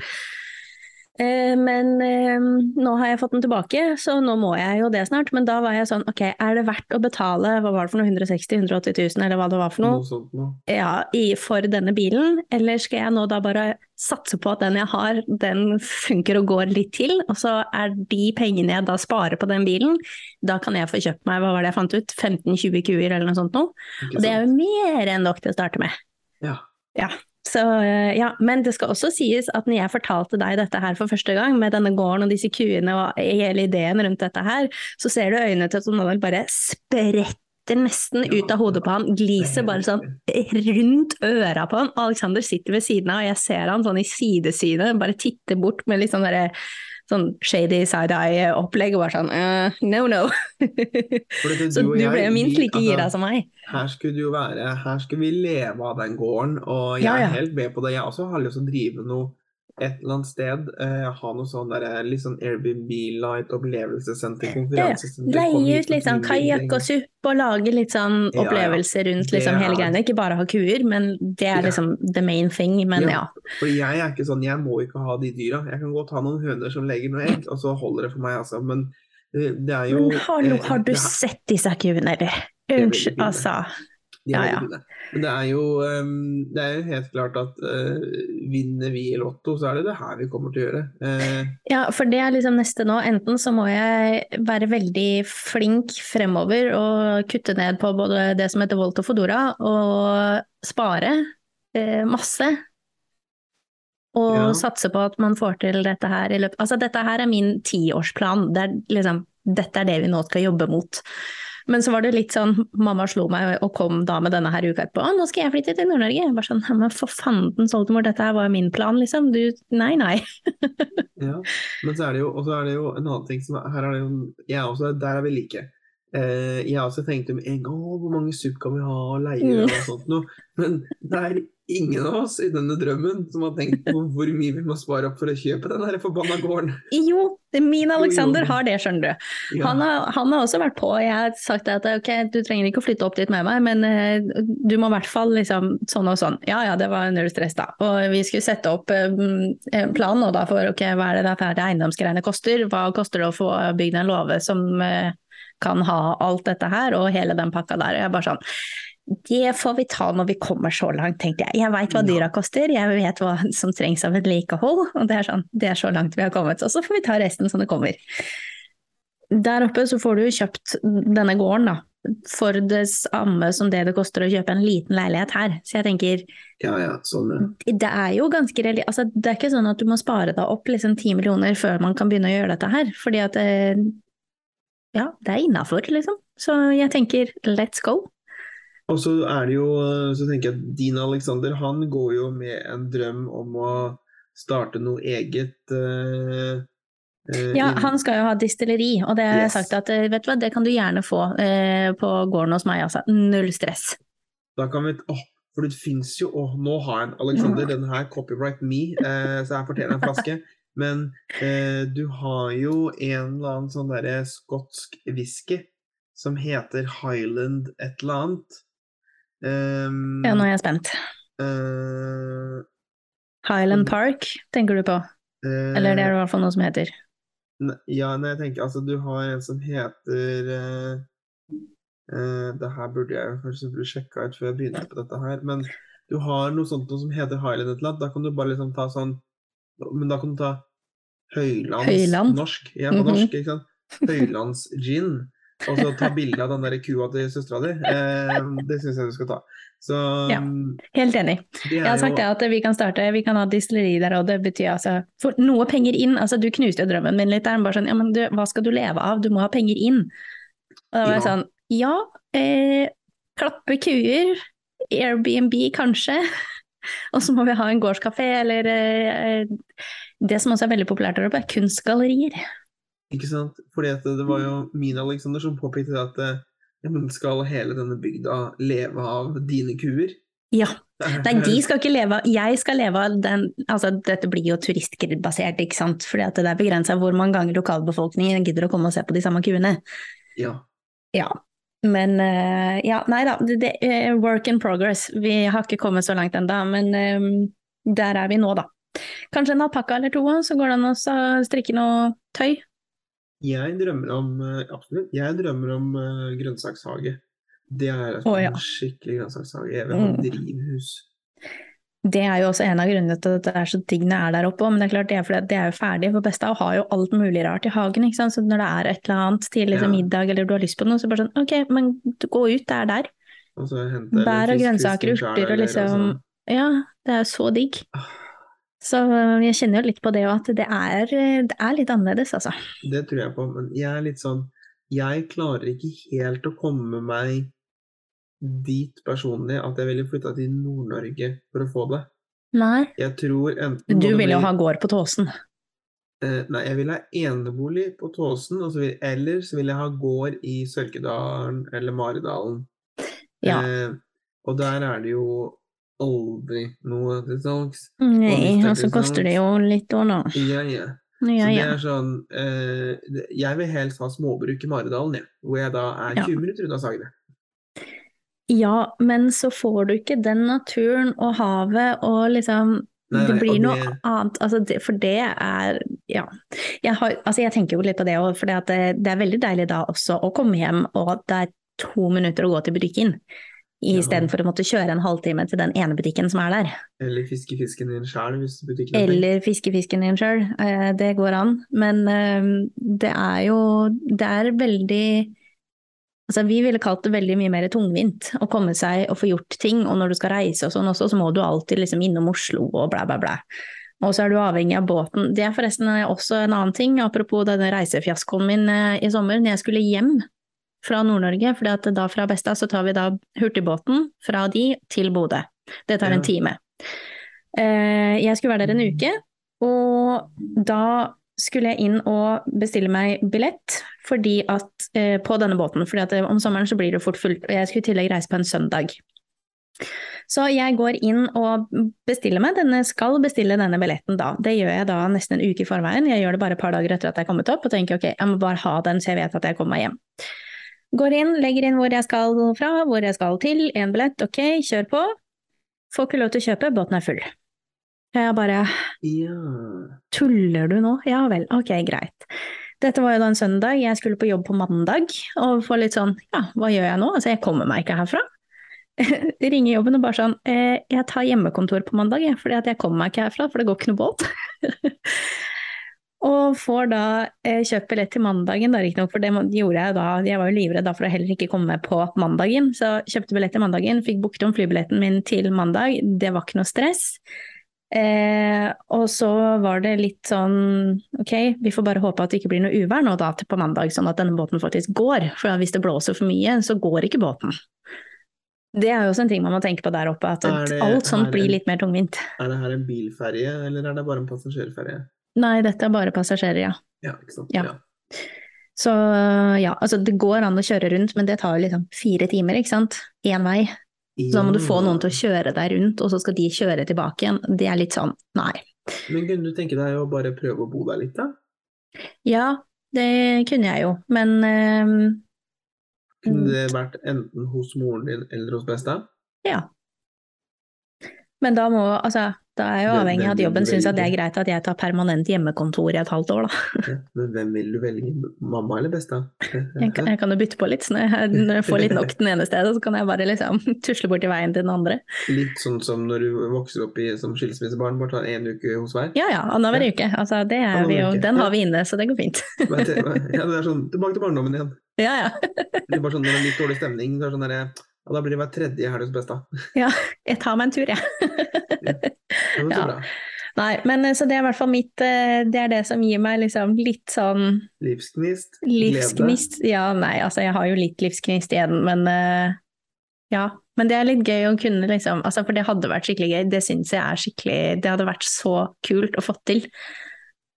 Eh, Men eh, nå har jeg fått den tilbake, så nå må jeg jo det snart. Men da var jeg sånn, ok, er det verdt å betale, hva var det for noe, 160 180 000 eller hva det var for noe? Noe sånt noe. ja, i, for denne bilen, eller skal jeg nå da bare satse på at den jeg har, den funker og går litt til, og så er de pengene jeg da sparer på den bilen, da kan jeg få kjøpt meg, hva var det jeg fant ut, 15-20 kuer eller noe sånt noe. Og det er jo mer enn nok til å starte med. Ja. Så eh, ja, men det skal også sies at når jeg fortalte deg dette her for første gang, med denne gården og disse kuene og hele ideen rundt dette her, så ser du øynene til Donald bare spretter nesten ut av hodet på han, gliser bare sånn rundt øra på han. Alexander sitter ved siden av, og jeg ser han sånn i sidesynet, bare titter bort med litt sånn derre sånn shady side-eye-opplegg og bare sånn uh, no, no. Så du jeg, ble minst like like altså, gira som meg. her skulle du jo være Her skulle vi leve av den gården, og jeg Ja, ja. er helt med på det. Jeg også har lyst til å drive noe et eller annet sted. Eh, ha noe sånn der, litt sånn Airbnb Light opplevelsessenter, konferansesenter. Leie ut litt sånn kajakk og suppe og lage litt sånn opplevelser rundt liksom hele greiene. Ikke bare ha kuer, men det er liksom the main thing. Men ja. For jeg er ikke sånn, jeg må ikke ha de dyra. Jeg kan godt ha noen høner som legger noe egg, og så holder det for meg, altså. Men det, det er jo Men hallo, eh, har du sett disse kuene, eller? er Unnskyld, altså. Ja, ja. Men det er jo ehm, det er jo helt klart at uh, vinner vi i Lotto, så er det det her vi kommer til å gjøre. Uh, Ja, for det er liksom neste nå. Enten så må jeg være veldig flink fremover og kutte ned på både det som heter Volt og Fodora, og spare uh, masse. Og Ja. satse på at man får til dette her i løpet Altså, dette her er min tiårsplan. Det er liksom Dette er det vi nå skal jobbe mot. Men så var det litt sånn, mamma slo meg og kom da med denne her uka etterpå. Å, nå skal jeg flytte til Nord-Norge. Bare sånn, «Ja, men for fanden, Soldemor, dette her var jo min plan, liksom. Du, nei, nei. ja. Men så er det jo, og så er det jo en annen ting som er, her er det jo jeg også, Der er vi like. Eh, jeg også tenkte med en gang hvor mange SUP kan vi ha og leie og sånt noe. Men det er ingen av oss i denne drømmen som har tenkt på hvor mye vi må spare opp for å kjøpe den der forbanna gården. Jo, min Alexander har det, skjønner du. Han, har, han har også vært på. Jeg har sagt at ok, du trenger ikke å flytte opp dit med meg, men eh, du må i hvert fall liksom sånn og sånn. Ja ja, det var null stress, da. Og vi skulle sette opp eh, planen da for ok, hva er det dette eiendomsgreiene koster? Hva koster det å få bygd en låve som eh, kan ha alt dette her, og hele den pakka der. Jeg er bare sånn det får vi ta når vi kommer så langt, tenkte jeg. Jeg veit hva dyra koster, jeg vet hva som trengs av vedlikehold, og det er sånn, det er så langt vi har kommet. Og så får vi ta resten som det kommer. Der oppe så får du kjøpt denne gården, da. For det samme som det det koster å kjøpe en liten leilighet her. Så jeg tenker, ja, ja, sånn, ja. det er jo ganske altså, Det er ikke sånn at du må spare deg opp liksom ti millioner før man kan begynne å gjøre dette her. Fordi at eh, ja, det er innafor, liksom. Så jeg tenker let's go. Og så er det jo Så tenker jeg at Dean Alexander han går jo med en drøm om å starte noe eget. Uh, eh, Ja, han skal jo ha distilleri, og det har jeg Yes. sagt at eh, vet du hva, det kan du gjerne få eh, på gården hos meg, altså. Null stress. Da kan vi åh, For det fins jo Åh, nå har jeg en Alexander, Mm. den her copyright me, eh, så jeg fortjener en flaske. Men eh, du har jo en eller annen sånn derre skotsk whisky som heter Highland et eller annet. Um, Ja, nå er jeg spent. Uh, Highland Park, tenker du på? Uh, Eller det er det i hvert fall noe som heter. Ne- Ja, nei, jeg tenker altså du har en som heter uh, eh, Det her burde jeg kanskje sjekka ut før jeg begynte på dette her, men du har noe sånt noe som heter Highland et eller annet. Da kan du bare liksom ta sånn Men da kan du ta høylands Høyland? norsk. Ja, på Mhm. norsk, ikke sant? Høylands gin. Og så ta bilde av den der kua til søstera di. Eh, det syns jeg du skal ta. Så Ja. Helt enig. Jeg har sagt jo at vi kan starte, vi kan ha distilleri der, og det betyr altså For noe penger inn, altså du knuste jo drømmen min litt der, bare sånn ja, men du, hva skal du leve av, du må ha penger inn. Og da var jeg Ja. sånn ja, eh, klappe kuer, Airbnb kanskje, og så må vi ha en gårdskafé, eller eh, det som også er veldig populært der oppe, er kunstgallerier. Ikke sant? Fordi at det var jo min Alexander som påpekte at eh, ja, men skal hele denne bygda leve av dine kuer? Ja. Nei, de skal ikke leve av Jeg skal leve av den Altså, dette blir jo turistbasert, ikke sant, fordi at det er begrensa hvor mange ganger lokalbefolkningen gidder å komme og se på de samme kuene. Ja. Ja. Men eh, ja, nei da. Det, er work in progress. Vi har ikke kommet så langt ennå, men eh, der er vi nå, da. Kanskje en alpakka eller to, så går det an å strikke noe tøy. Jeg drømmer om eh, Absolutt. Jeg drømmer om grønnsakshage. Det er Å, ja. en skikkelig grønnsakshage. Jeg vil ha Mm. drivhus. Det er jo også en av grunnene til at det er så jeg er der oppe, men det er klart det er fordi det er jo ferdig. For Besta har jo alt mulig rart i hagen, ikke sant. Så når det er et eller annet til liksom, Ja. middag eller du har lyst på noe, så bare sånn ok, men gå ut, det er der. Og Bær og grønnsaker, fisken urter og liksom altså- Ja, det er jo så digg. Så øh, jeg kjenner jo litt på det òg, at det er, det er litt annerledes, altså. Det tror jeg på. Men jeg er litt sånn Jeg klarer ikke helt å komme meg dit personlig at jeg ville flytta til Nord-Norge for å få det. Nei. Jeg tror enten Du ville jo ha gård på Tåsen. Eh, nei, jeg vil ha enebolig på Tåsen, og så vil, eller så vil jeg ha gård i Sørkedalen eller Maridalen. Ja. Eh, og der er det jo aldri noe til salgs. Nei, og så koster det jo litt òg, nå. Ja, ja. Ja, ja. sånn eh, Jeg vil helst ha småbruk i Maridalen, ja, Hvor jeg da er Ja. 20 minutter unna Sagene. Ja, men så får du ikke den naturen og havet og liksom Nei, Det blir noe det- annet, altså det, for det er Ja. Jeg, har, altså jeg tenker jo litt på det òg, for det, det er veldig deilig da også å komme hjem og det er to minutter å gå til butikken. Ja. Istedenfor å måtte kjøre en halvtime til den ene butikken som er der. Eller fiske fisken din sjøl, hvis butikken er der. Eller fiske fisken din sjøl, det går an. Men eh, det er jo Det er veldig Altså, vi ville kalt det veldig mye mer tungvint å komme seg og få gjort ting, og når du skal reise og sånn også, så må du alltid liksom innom Oslo og bla, bla, bla. Og så er du avhengig av båten. Det er forresten også en annen ting, apropos denne reisefiaskoen min eh, i sommer, når jeg skulle hjem fra Nord-Norge, for da fra Besta så tar vi da hurtigbåten fra de til Bodø. Det tar en time. Eh, Jeg skulle være der en uke, og da skulle jeg inn og bestille meg billett fordi at, eh, på denne båten, at eh, om sommeren så blir det fort fullt, og jeg skulle i tillegg reise på en søndag. Så jeg går inn og bestiller meg denne, skal bestille denne billetten da. Det gjør jeg da nesten en uke i forveien, jeg gjør det bare et par dager etter at jeg er kommet opp, og tenker ok, jeg må bare ha den så jeg vet at jeg kommer meg hjem. Går inn, legger inn hvor jeg skal fra, hvor jeg skal til, en billett, ok, kjør på. Får ikke lov til å kjøpe, båten er full. Jeg bare Ja. Tuller du nå? Ja vel, ok, greit. Dette var jo da en søndag, jeg skulle på jobb på mandag, og få litt sånn, ja, hva gjør jeg nå? Altså, jeg kommer meg ikke herfra. Ringer jobben og bare sånn, eh, jeg tar hjemmekontor på mandag, jeg, fordi at jeg kommer meg ikke herfra, for det går ikke noe båt. og får da eh, kjøpt billett til mandagen, da riktignok, for det gjorde jeg da, jeg var jo livredd da for å heller ikke komme på mandagen, så kjøpte billett til mandagen, fikk booket om flybilletten min til mandag, det var ikke noe stress. Eh, og så var det litt sånn ok, vi får bare håpe at det ikke blir noe uvær nå da til på mandag, sånn at denne båten faktisk går. For hvis det blåser for mye, så går ikke båten. Det er jo også en ting man må tenke på der oppe, at det- alt sånt blir litt mer tungvint. Er det her en bilferje, eller er det bare en passasjerferje? Nei, dette er bare passasjerer, ja. Ja, ikke sant. Ja. Så ja, altså det går an å kjøre rundt, men det tar jo liksom fire timer, ikke sant. Én vei. Så da må du få noen til å kjøre deg rundt, og så skal de kjøre tilbake igjen. Det er litt sånn, nei. Men kunne du tenke deg å bare prøve å bo der litt, da? Ja, det kunne jeg jo, men ehm, Kunne Mm. det vært enten hos moren din eller hos besta? ja. Men da må, altså, da er jeg jo avhengig av at jobben syns at det er greit at jeg tar permanent hjemmekontor i et halvt år, da. Ja, Men hvem vil du velge? Mamma eller besta? Jeg kan, jeg kan jo bytte på litt, så når jeg, når jeg får litt nok den ene stedet, så kan jeg bare liksom tusle bort i veien til den andre. Litt sånn som når du vokser opp i, som skilsmissebarn, bare tar én uke hos hver? Ja ja, annenhver Ja. uke. Altså, det er Annenhver vi jo, den har vi inne, så det går fint. Ja, det er sånn, tilbake til barndommen igjen. Ja ja. Det er bare sånn, når det er litt dårlig stemning, så er det sånn der, ja, da blir det hver tredje helg hos besta. ja. Jeg tar meg en tur, jeg. Ja. Nei, men eh, så det er i hvert fall mitt eh, Det er det som gir meg liksom litt sånn Livsgnist, glede. Ja, nei, altså jeg har jo litt livsgnist igjen, men uh, ja. Men det er litt gøy å kunne liksom altså For det hadde vært skikkelig gøy. Det syns jeg er skikkelig Det hadde vært så kult å få til.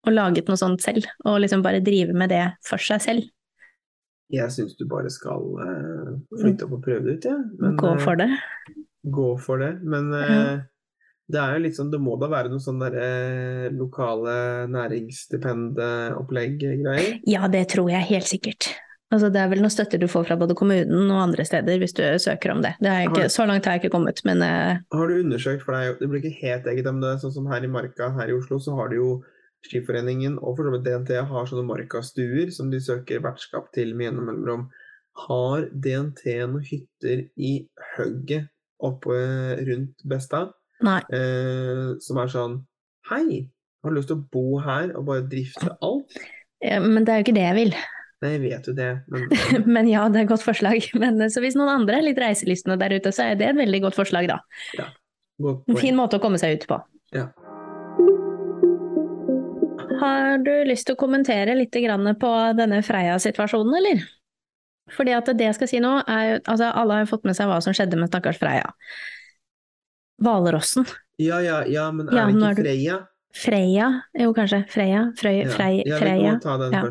Å laget noe sånt selv, og liksom bare drive med det for seg selv. Jeg syns du bare skal uh, flytte opp og prøve det ut, jeg. Ja. Gå for det. Gå for det. Men eh, det er jo litt sånn, det må da være noe sånn derre eh, lokale næringsstipendopplegg-greier? Ja, det tror jeg helt sikkert. Altså, det er vel noe støtte du får fra både kommunen og andre steder hvis du søker om det. det er ikke, Har- så langt har jeg ikke kommet, men uh, Har du undersøkt, for det, jo, det blir ikke helt eget, men det er sånn som her i Marka her i Oslo, så har du jo Skiforeningen og for så vidt DNT har sånne Marka-stuer som de søker vertskap til med gjennom mellomrom. Har DNT noen hytter i hugget oppe rundt Besta, eh, som er sånn Hei, har du lyst til å bo her og bare drifte alt? Ja, Men det er jo ikke det jeg vil. Nei, jeg vet jo det, men Men ja, det er et godt forslag. Men, eh, så hvis noen andre er litt reiselystne der ute, så er det et veldig godt forslag, da. godt En fin måte å komme seg ut på. Ja. Har du lyst til å kommentere litt grann på denne Freia-situasjonen, eller? Fordi at det jeg skal si nå, er altså Alle har fått med seg hva som skjedde med stakkars Freia. Hvalrossen. Ja, ja, ja, men er Ja, det ikke Freia? Freia, jo kanskje. Freia? Frøy, Ja. Frei, Freia. ja,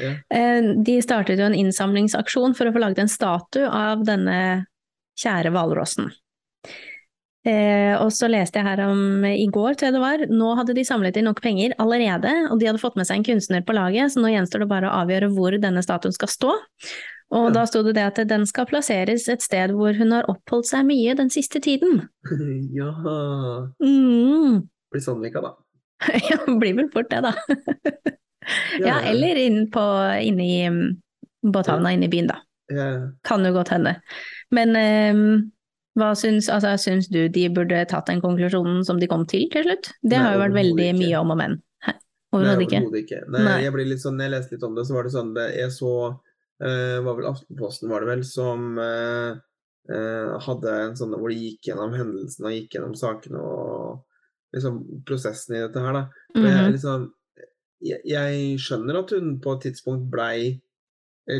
ja. Eh, De startet jo en innsamlingsaksjon for å få laget en statue av denne kjære hvalrossen. Eh, og så leste jeg her om i går, tror jeg det var, nå hadde de samlet inn nok penger allerede, og de hadde fått med seg en kunstner på laget, så nå gjenstår det bare å avgjøre hvor denne statuen skal stå. Og Ja. da sto det det at den skal plasseres et sted hvor hun har oppholdt seg mye den siste tiden. ja. Mm. Blir Sandvika, da. Ja, blir vel fort det, da. Ja, eller inn på, inne i mm, båthavna inne i byen, da. Ja. Kan jo godt hende. Men eh, hva syns, altså, syns du de burde tatt den konklusjonen som de kom til til slutt? Det Nei, har jo vært veldig ikke. mye om og men. Overhodet ikke? ikke. Nei, Nei. jeg sånn, jeg leste litt om det, så var det sånn det, Jeg så uh, var vel Aftenposten var det vel, som uh, uh, hadde en sånn hvor de gikk gjennom hendelsene og gikk gjennom sakene og liksom prosessen i dette her, da. Og jeg, liksom, jeg, jeg skjønner at hun på et tidspunkt blei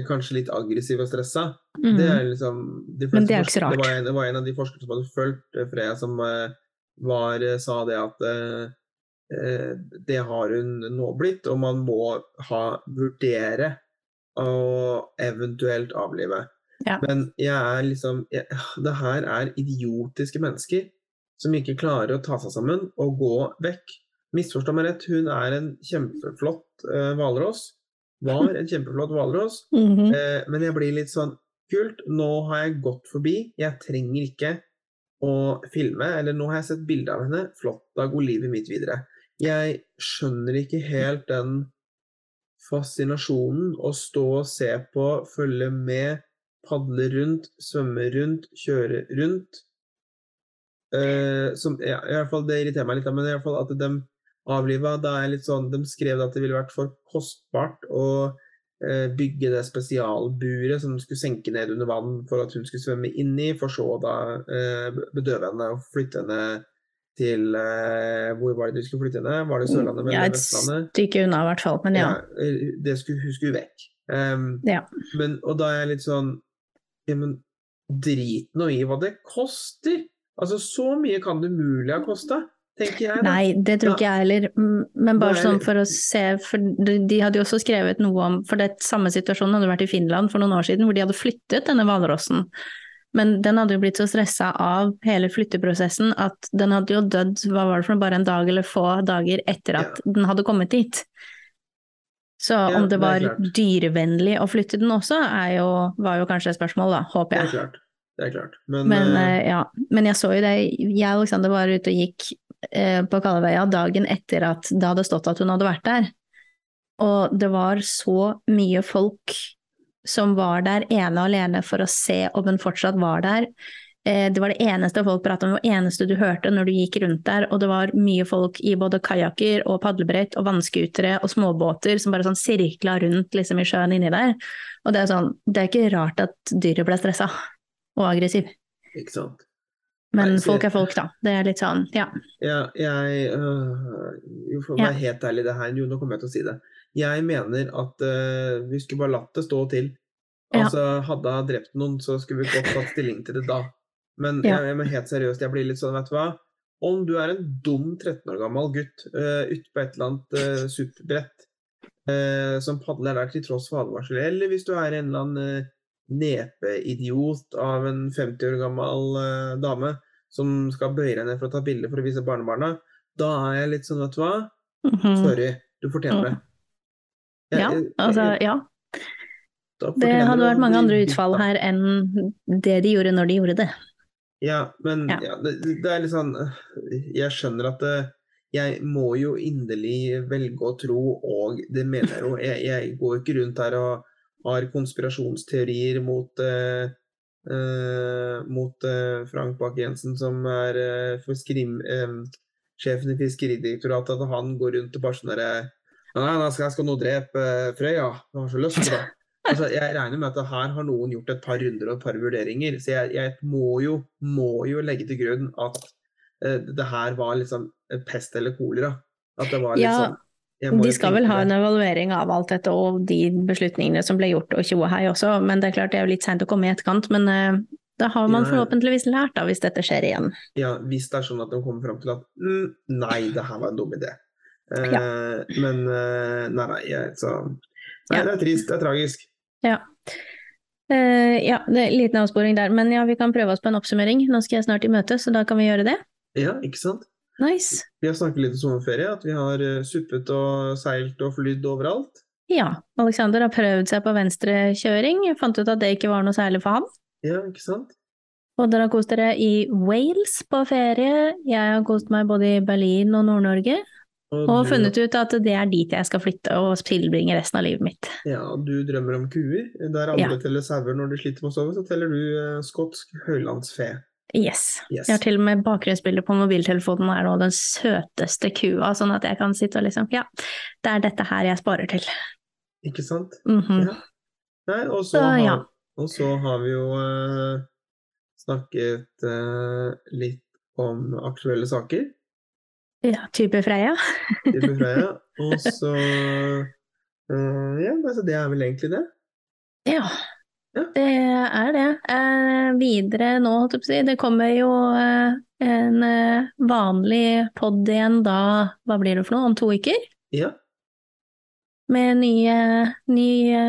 kanskje litt aggressiv og stressa. Det Mhm. er liksom de Men det er ikke så rart. Det var, en, det var en av de forskerne som hadde fulgt eh, Freya, som eh, var, eh, sa det at eh, eh, det har hun nå blitt, og man må ha, vurdere å eventuelt avlive. Ja. Men jeg er liksom jeg, Det her er idiotiske mennesker som ikke klarer å ta seg sammen og gå vekk. Misforstå meg rett, hun er en kjempeflott eh, hvalross. Var en kjempeflott hvalross. Mhm. Eh, men jeg blir litt sånn Kult, nå har jeg gått forbi. Jeg trenger ikke å filme. Eller nå har jeg sett bilde av henne. Flott, da går livet mitt videre. Jeg skjønner ikke helt den fascinasjonen å stå og se på, følge med, padle rundt, svømme rundt, kjøre rundt. Eh, som, ja, i hvert fall Det irriterer meg litt, men i hvert fall at de avliva da er litt sånn, De skrev at det ville vært for kostbart å eh, bygge det spesialburet som skulle senke ned under vann for at hun skulle svømme inni, i, for så da eh, bedøve henne og flytte henne til eh, Hvor var det de skulle flytte henne? Var det Sørlandet eller Ja, et Vestlandet? stykke unna i hvert fall, men ja. ja det skulle, hun skulle vekk. Um, Ja. men, og da er jeg litt sånn ja, men drit nå i hva det koster. Altså, så mye kan det umulig ha kosta, tenker jeg. da. Nei, det tror ikke jeg heller, men bare sånn for å se, for de de hadde jo også skrevet noe om, for det samme situasjonen hadde vært i Finland for noen år siden, hvor de hadde flyttet denne hvalrossen. Men den hadde jo blitt så stressa av hele flytteprosessen at den hadde jo dødd, hva var det for bare en dag eller få dager etter at den hadde kommet dit. Så Ja, om det var det dyrevennlig å flytte den også, er jo, var jo kanskje et spørsmål, da, håper Det er jeg. klart. Det er klart. Men, Men, eh, ja. Men jeg så jo det, jeg og Alexander var ute og gikk på Kalvøya dagen etter at det hadde stått at hun hadde vært der. Og det var så mye folk som var der ene og alene for å se om hun fortsatt var der. Eh, Det var det eneste folk pratet om, det eneste du hørte når du gikk rundt der. Og det var mye folk i både kajakker og padlebrett og vannskutere og småbåter som bare sånn sirkla rundt liksom i sjøen inni der. Og det er sånn, det er ikke rart at dyret ble stressa og aggressiv. Ikke sant. Men folk er folk, da. Det er litt sånn, ja. Ja, jeg øh, For å være helt ærlig, det her, jo, nå kommer jeg til å si det. Jeg mener at øh, vi skulle bare latt det stå til. Altså, Hadde jeg drept noen, så skulle vi godt tatt stilling til det da. Men jeg, jeg, helt seriøst, jeg blir litt sånn, vet du hva. Om du er en dum 13 år gammel gutt uh, ute på et eller annet uh, superbrett øh, som padler der til tross for advarsel, eller hvis du er en eller annen øh, nepeidiot av en 50 år gammel øh, dame som skal bøye deg ned for å ta bilde for å vise barnebarna, da er jeg litt sånn, vet du hva, Mhm. sorry, du fortjener det. Jeg- Ja, altså, ja. Det hadde vært mange andre utfall her enn det de gjorde når de gjorde det. Ja, men Ja. ja. det, det er litt sånn øh, Jeg skjønner at det, jeg må jo inderlig velge å tro, og det mener jeg jo. Jeg, jeg går ikke rundt her og har konspirasjonsteorier mot eh, eh, mot eh, Frank Bakke-Jensen, som er eh, eh, sjefen i Fiskeridirektoratet, at han går rundt og bare sånn derre Nei, nei, skal jeg skal nå drepe Frøya. Jeg har så lyst til det. Altså, jeg regner med at her har noen gjort et par runder og et par vurderinger, så jeg, jeg må, jo, må jo legge til grunn at eh, det her var liksom pest eller kolera. At det var liksom Ja, sånn jeg De skal vel ha en evaluering av alt dette og de beslutningene som ble gjort og tjoe hei også, men det er klart det er jo litt seint å komme i etterkant. Men uh, da har man forhåpentligvis lært da, hvis dette skjer igjen. Ja, hvis det er sånn at de kommer fram til at mm, nei, det her var en dum idé. Uh, Ja. Men uh, nei, nei, så Nei, Ja. det er trist, det er tragisk. Ja. Uh, ja, det er en liten avsporing der, men ja, vi kan prøve oss på en oppsummering. Nå skal jeg snart i møte, så da kan vi gjøre det. Ja, ikke sant? Nice. Vi har snakket litt om sommerferie, at vi har eh, suppet og seilt og flydd overalt. Ja, Alexander har prøvd seg på venstrekjøring, fant ut at det ikke var noe særlig for ham. Ja, ikke sant? Og dere har kost dere i Wales på ferie. Jeg har kost meg både i Berlin og Nord-Norge. Og og funnet ut at det er dit jeg skal flytte og tilbringe resten av livet mitt. Ja, du drømmer om kuer. Der andre Ja. teller sauer når de sliter med å sove, så teller du eh, skotsk høylandsfe. Yes. Yes. Jeg har til og med bakgrunnsbildet på mobiltelefonen er nå den søteste kua, sånn at jeg kan sitte og liksom Ja, det er dette her jeg sparer til. Ikke sant? Mhm. Ja. Nei, og så, Så, har, ja. og så har vi jo uh, snakket uh, litt om aktuelle saker. ja type Freia. Type Freia. Og så uh, Ja, altså, det er vel egentlig det. Ja, Ja. det er det. Eh, videre nå, holdt jeg på å si, det kommer jo eh, en eh, vanlig pod igjen da, hva blir det for noe, om to uker? Ja. Med nye, nye,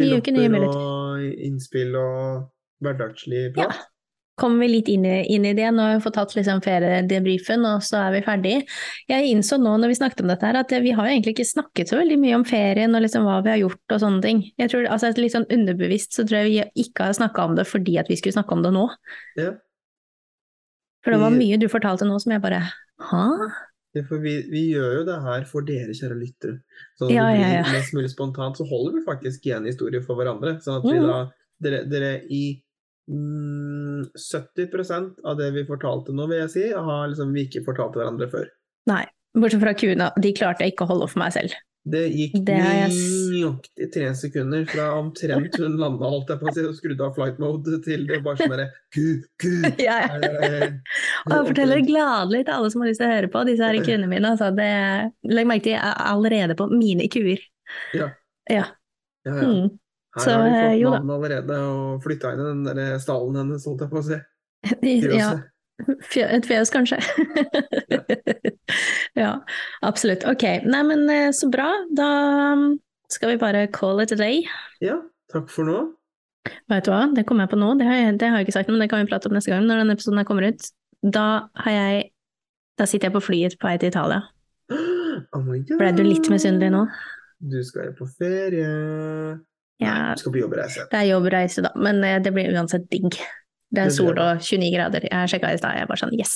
nye uker, nye muligheter. og innspill og hverdagslig Ja. Kommer vi litt inn i, inn i det, nå har vi fått tatt liksom feriedebrifen, og så er vi ferdig. Jeg innså nå når vi snakket om dette her, at vi har jo egentlig ikke snakket så veldig mye om ferien og liksom hva vi har gjort og sånne ting. Jeg tror, altså Litt sånn underbevisst så tror jeg vi ikke har snakka om det fordi at vi skulle snakke om det nå. Ja. For det var mye du fortalte nå som jeg bare Hæ? Ja, for vi, vi gjør jo det her for dere, kjære lyttere. Så Ja, det blir ja, ja. mest mulig spontant, så holder vi faktisk igjen historier for hverandre. Sånn at vi Mhm. da, dere, dere i mm, 70% av det vi fortalte nå, vil jeg si, har liksom vi ikke fortalt hverandre før. Nei. Bortsett fra kuene, de klarte jeg ikke å holde for meg selv. Det gikk Det nøyaktig tre sekunder fra omtrent hun landa, holdt jeg på å si, og skrudde av flight mode, til det bare sånn derre ku, ku. Ja, ja. Og jeg forteller gladelig til alle som har lyst til å høre på, disse her kuene mine. Altså, det, legg merke til, jeg er allerede på mine kuer. Ja. Ja. Ja, ja. Mm. Her Så, har de eh, fått jo navn allerede og flytta inn i den der stallen hennes, holdt jeg på å si. Ja, Fjøset. et fjøs, kanskje. ja, absolutt. Ok, nei men eh, så bra. Da um, skal vi bare call it a day. Ja, takk for nå. Vet du hva, det kom jeg på nå, det har jeg, det har jeg ikke sagt, men det kan vi prate om neste gang når denne episoden kommer ut. Da har jeg Da sitter jeg på flyet på vei til Italia. Oh my god. Ble du litt misunnelig nå? Du skal jo på ferie. Ja, du skal på jobbreise. det er jobbreise, da, men eh, det blir uansett digg. Det er sol og 29 grader. Jeg sjekka i stad, jeg bare sånn yes.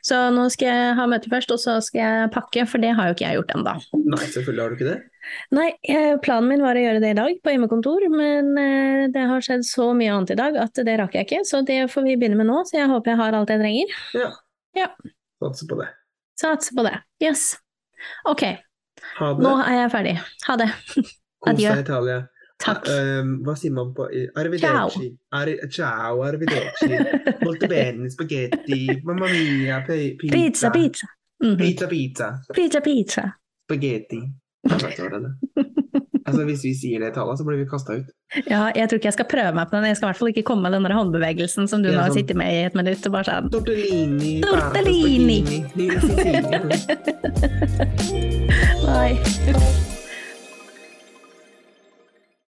Så nå skal jeg ha møte først, og så skal jeg pakke, for det har jo ikke jeg gjort ennå. Nei, selvfølgelig har du ikke det. Nei, eh, planen min var å gjøre det i dag på hjemmekontor, men eh, det har skjedd så mye annet i dag at det rakk jeg ikke, så det får vi begynne med nå. Så jeg håper jeg har alt jeg trenger. Ja. Ja. Satser på det. Satser på det. Yes. Ok, nå er jeg ferdig. Ha det. Kos deg i Italia. Takk. Um, hva sier man på Arrivederci. Arri ciao, arrivederci. Molto bene, spaghetti, mamma mia, pe- Pizza, pizza. Mhm. Pizza, pizza. Pizza, pizza. Det er. Altså, hvis vi sier det Italia, så blir vi kasta ut. Ja, jeg tror ikke jeg skal prøve meg på den. Jeg skal i hvert fall ikke komme med den håndbevegelsen som du nå har sånn. sittet med i et minutt og bare sånn Tortellini, Tortellini. Tortellini. Nei.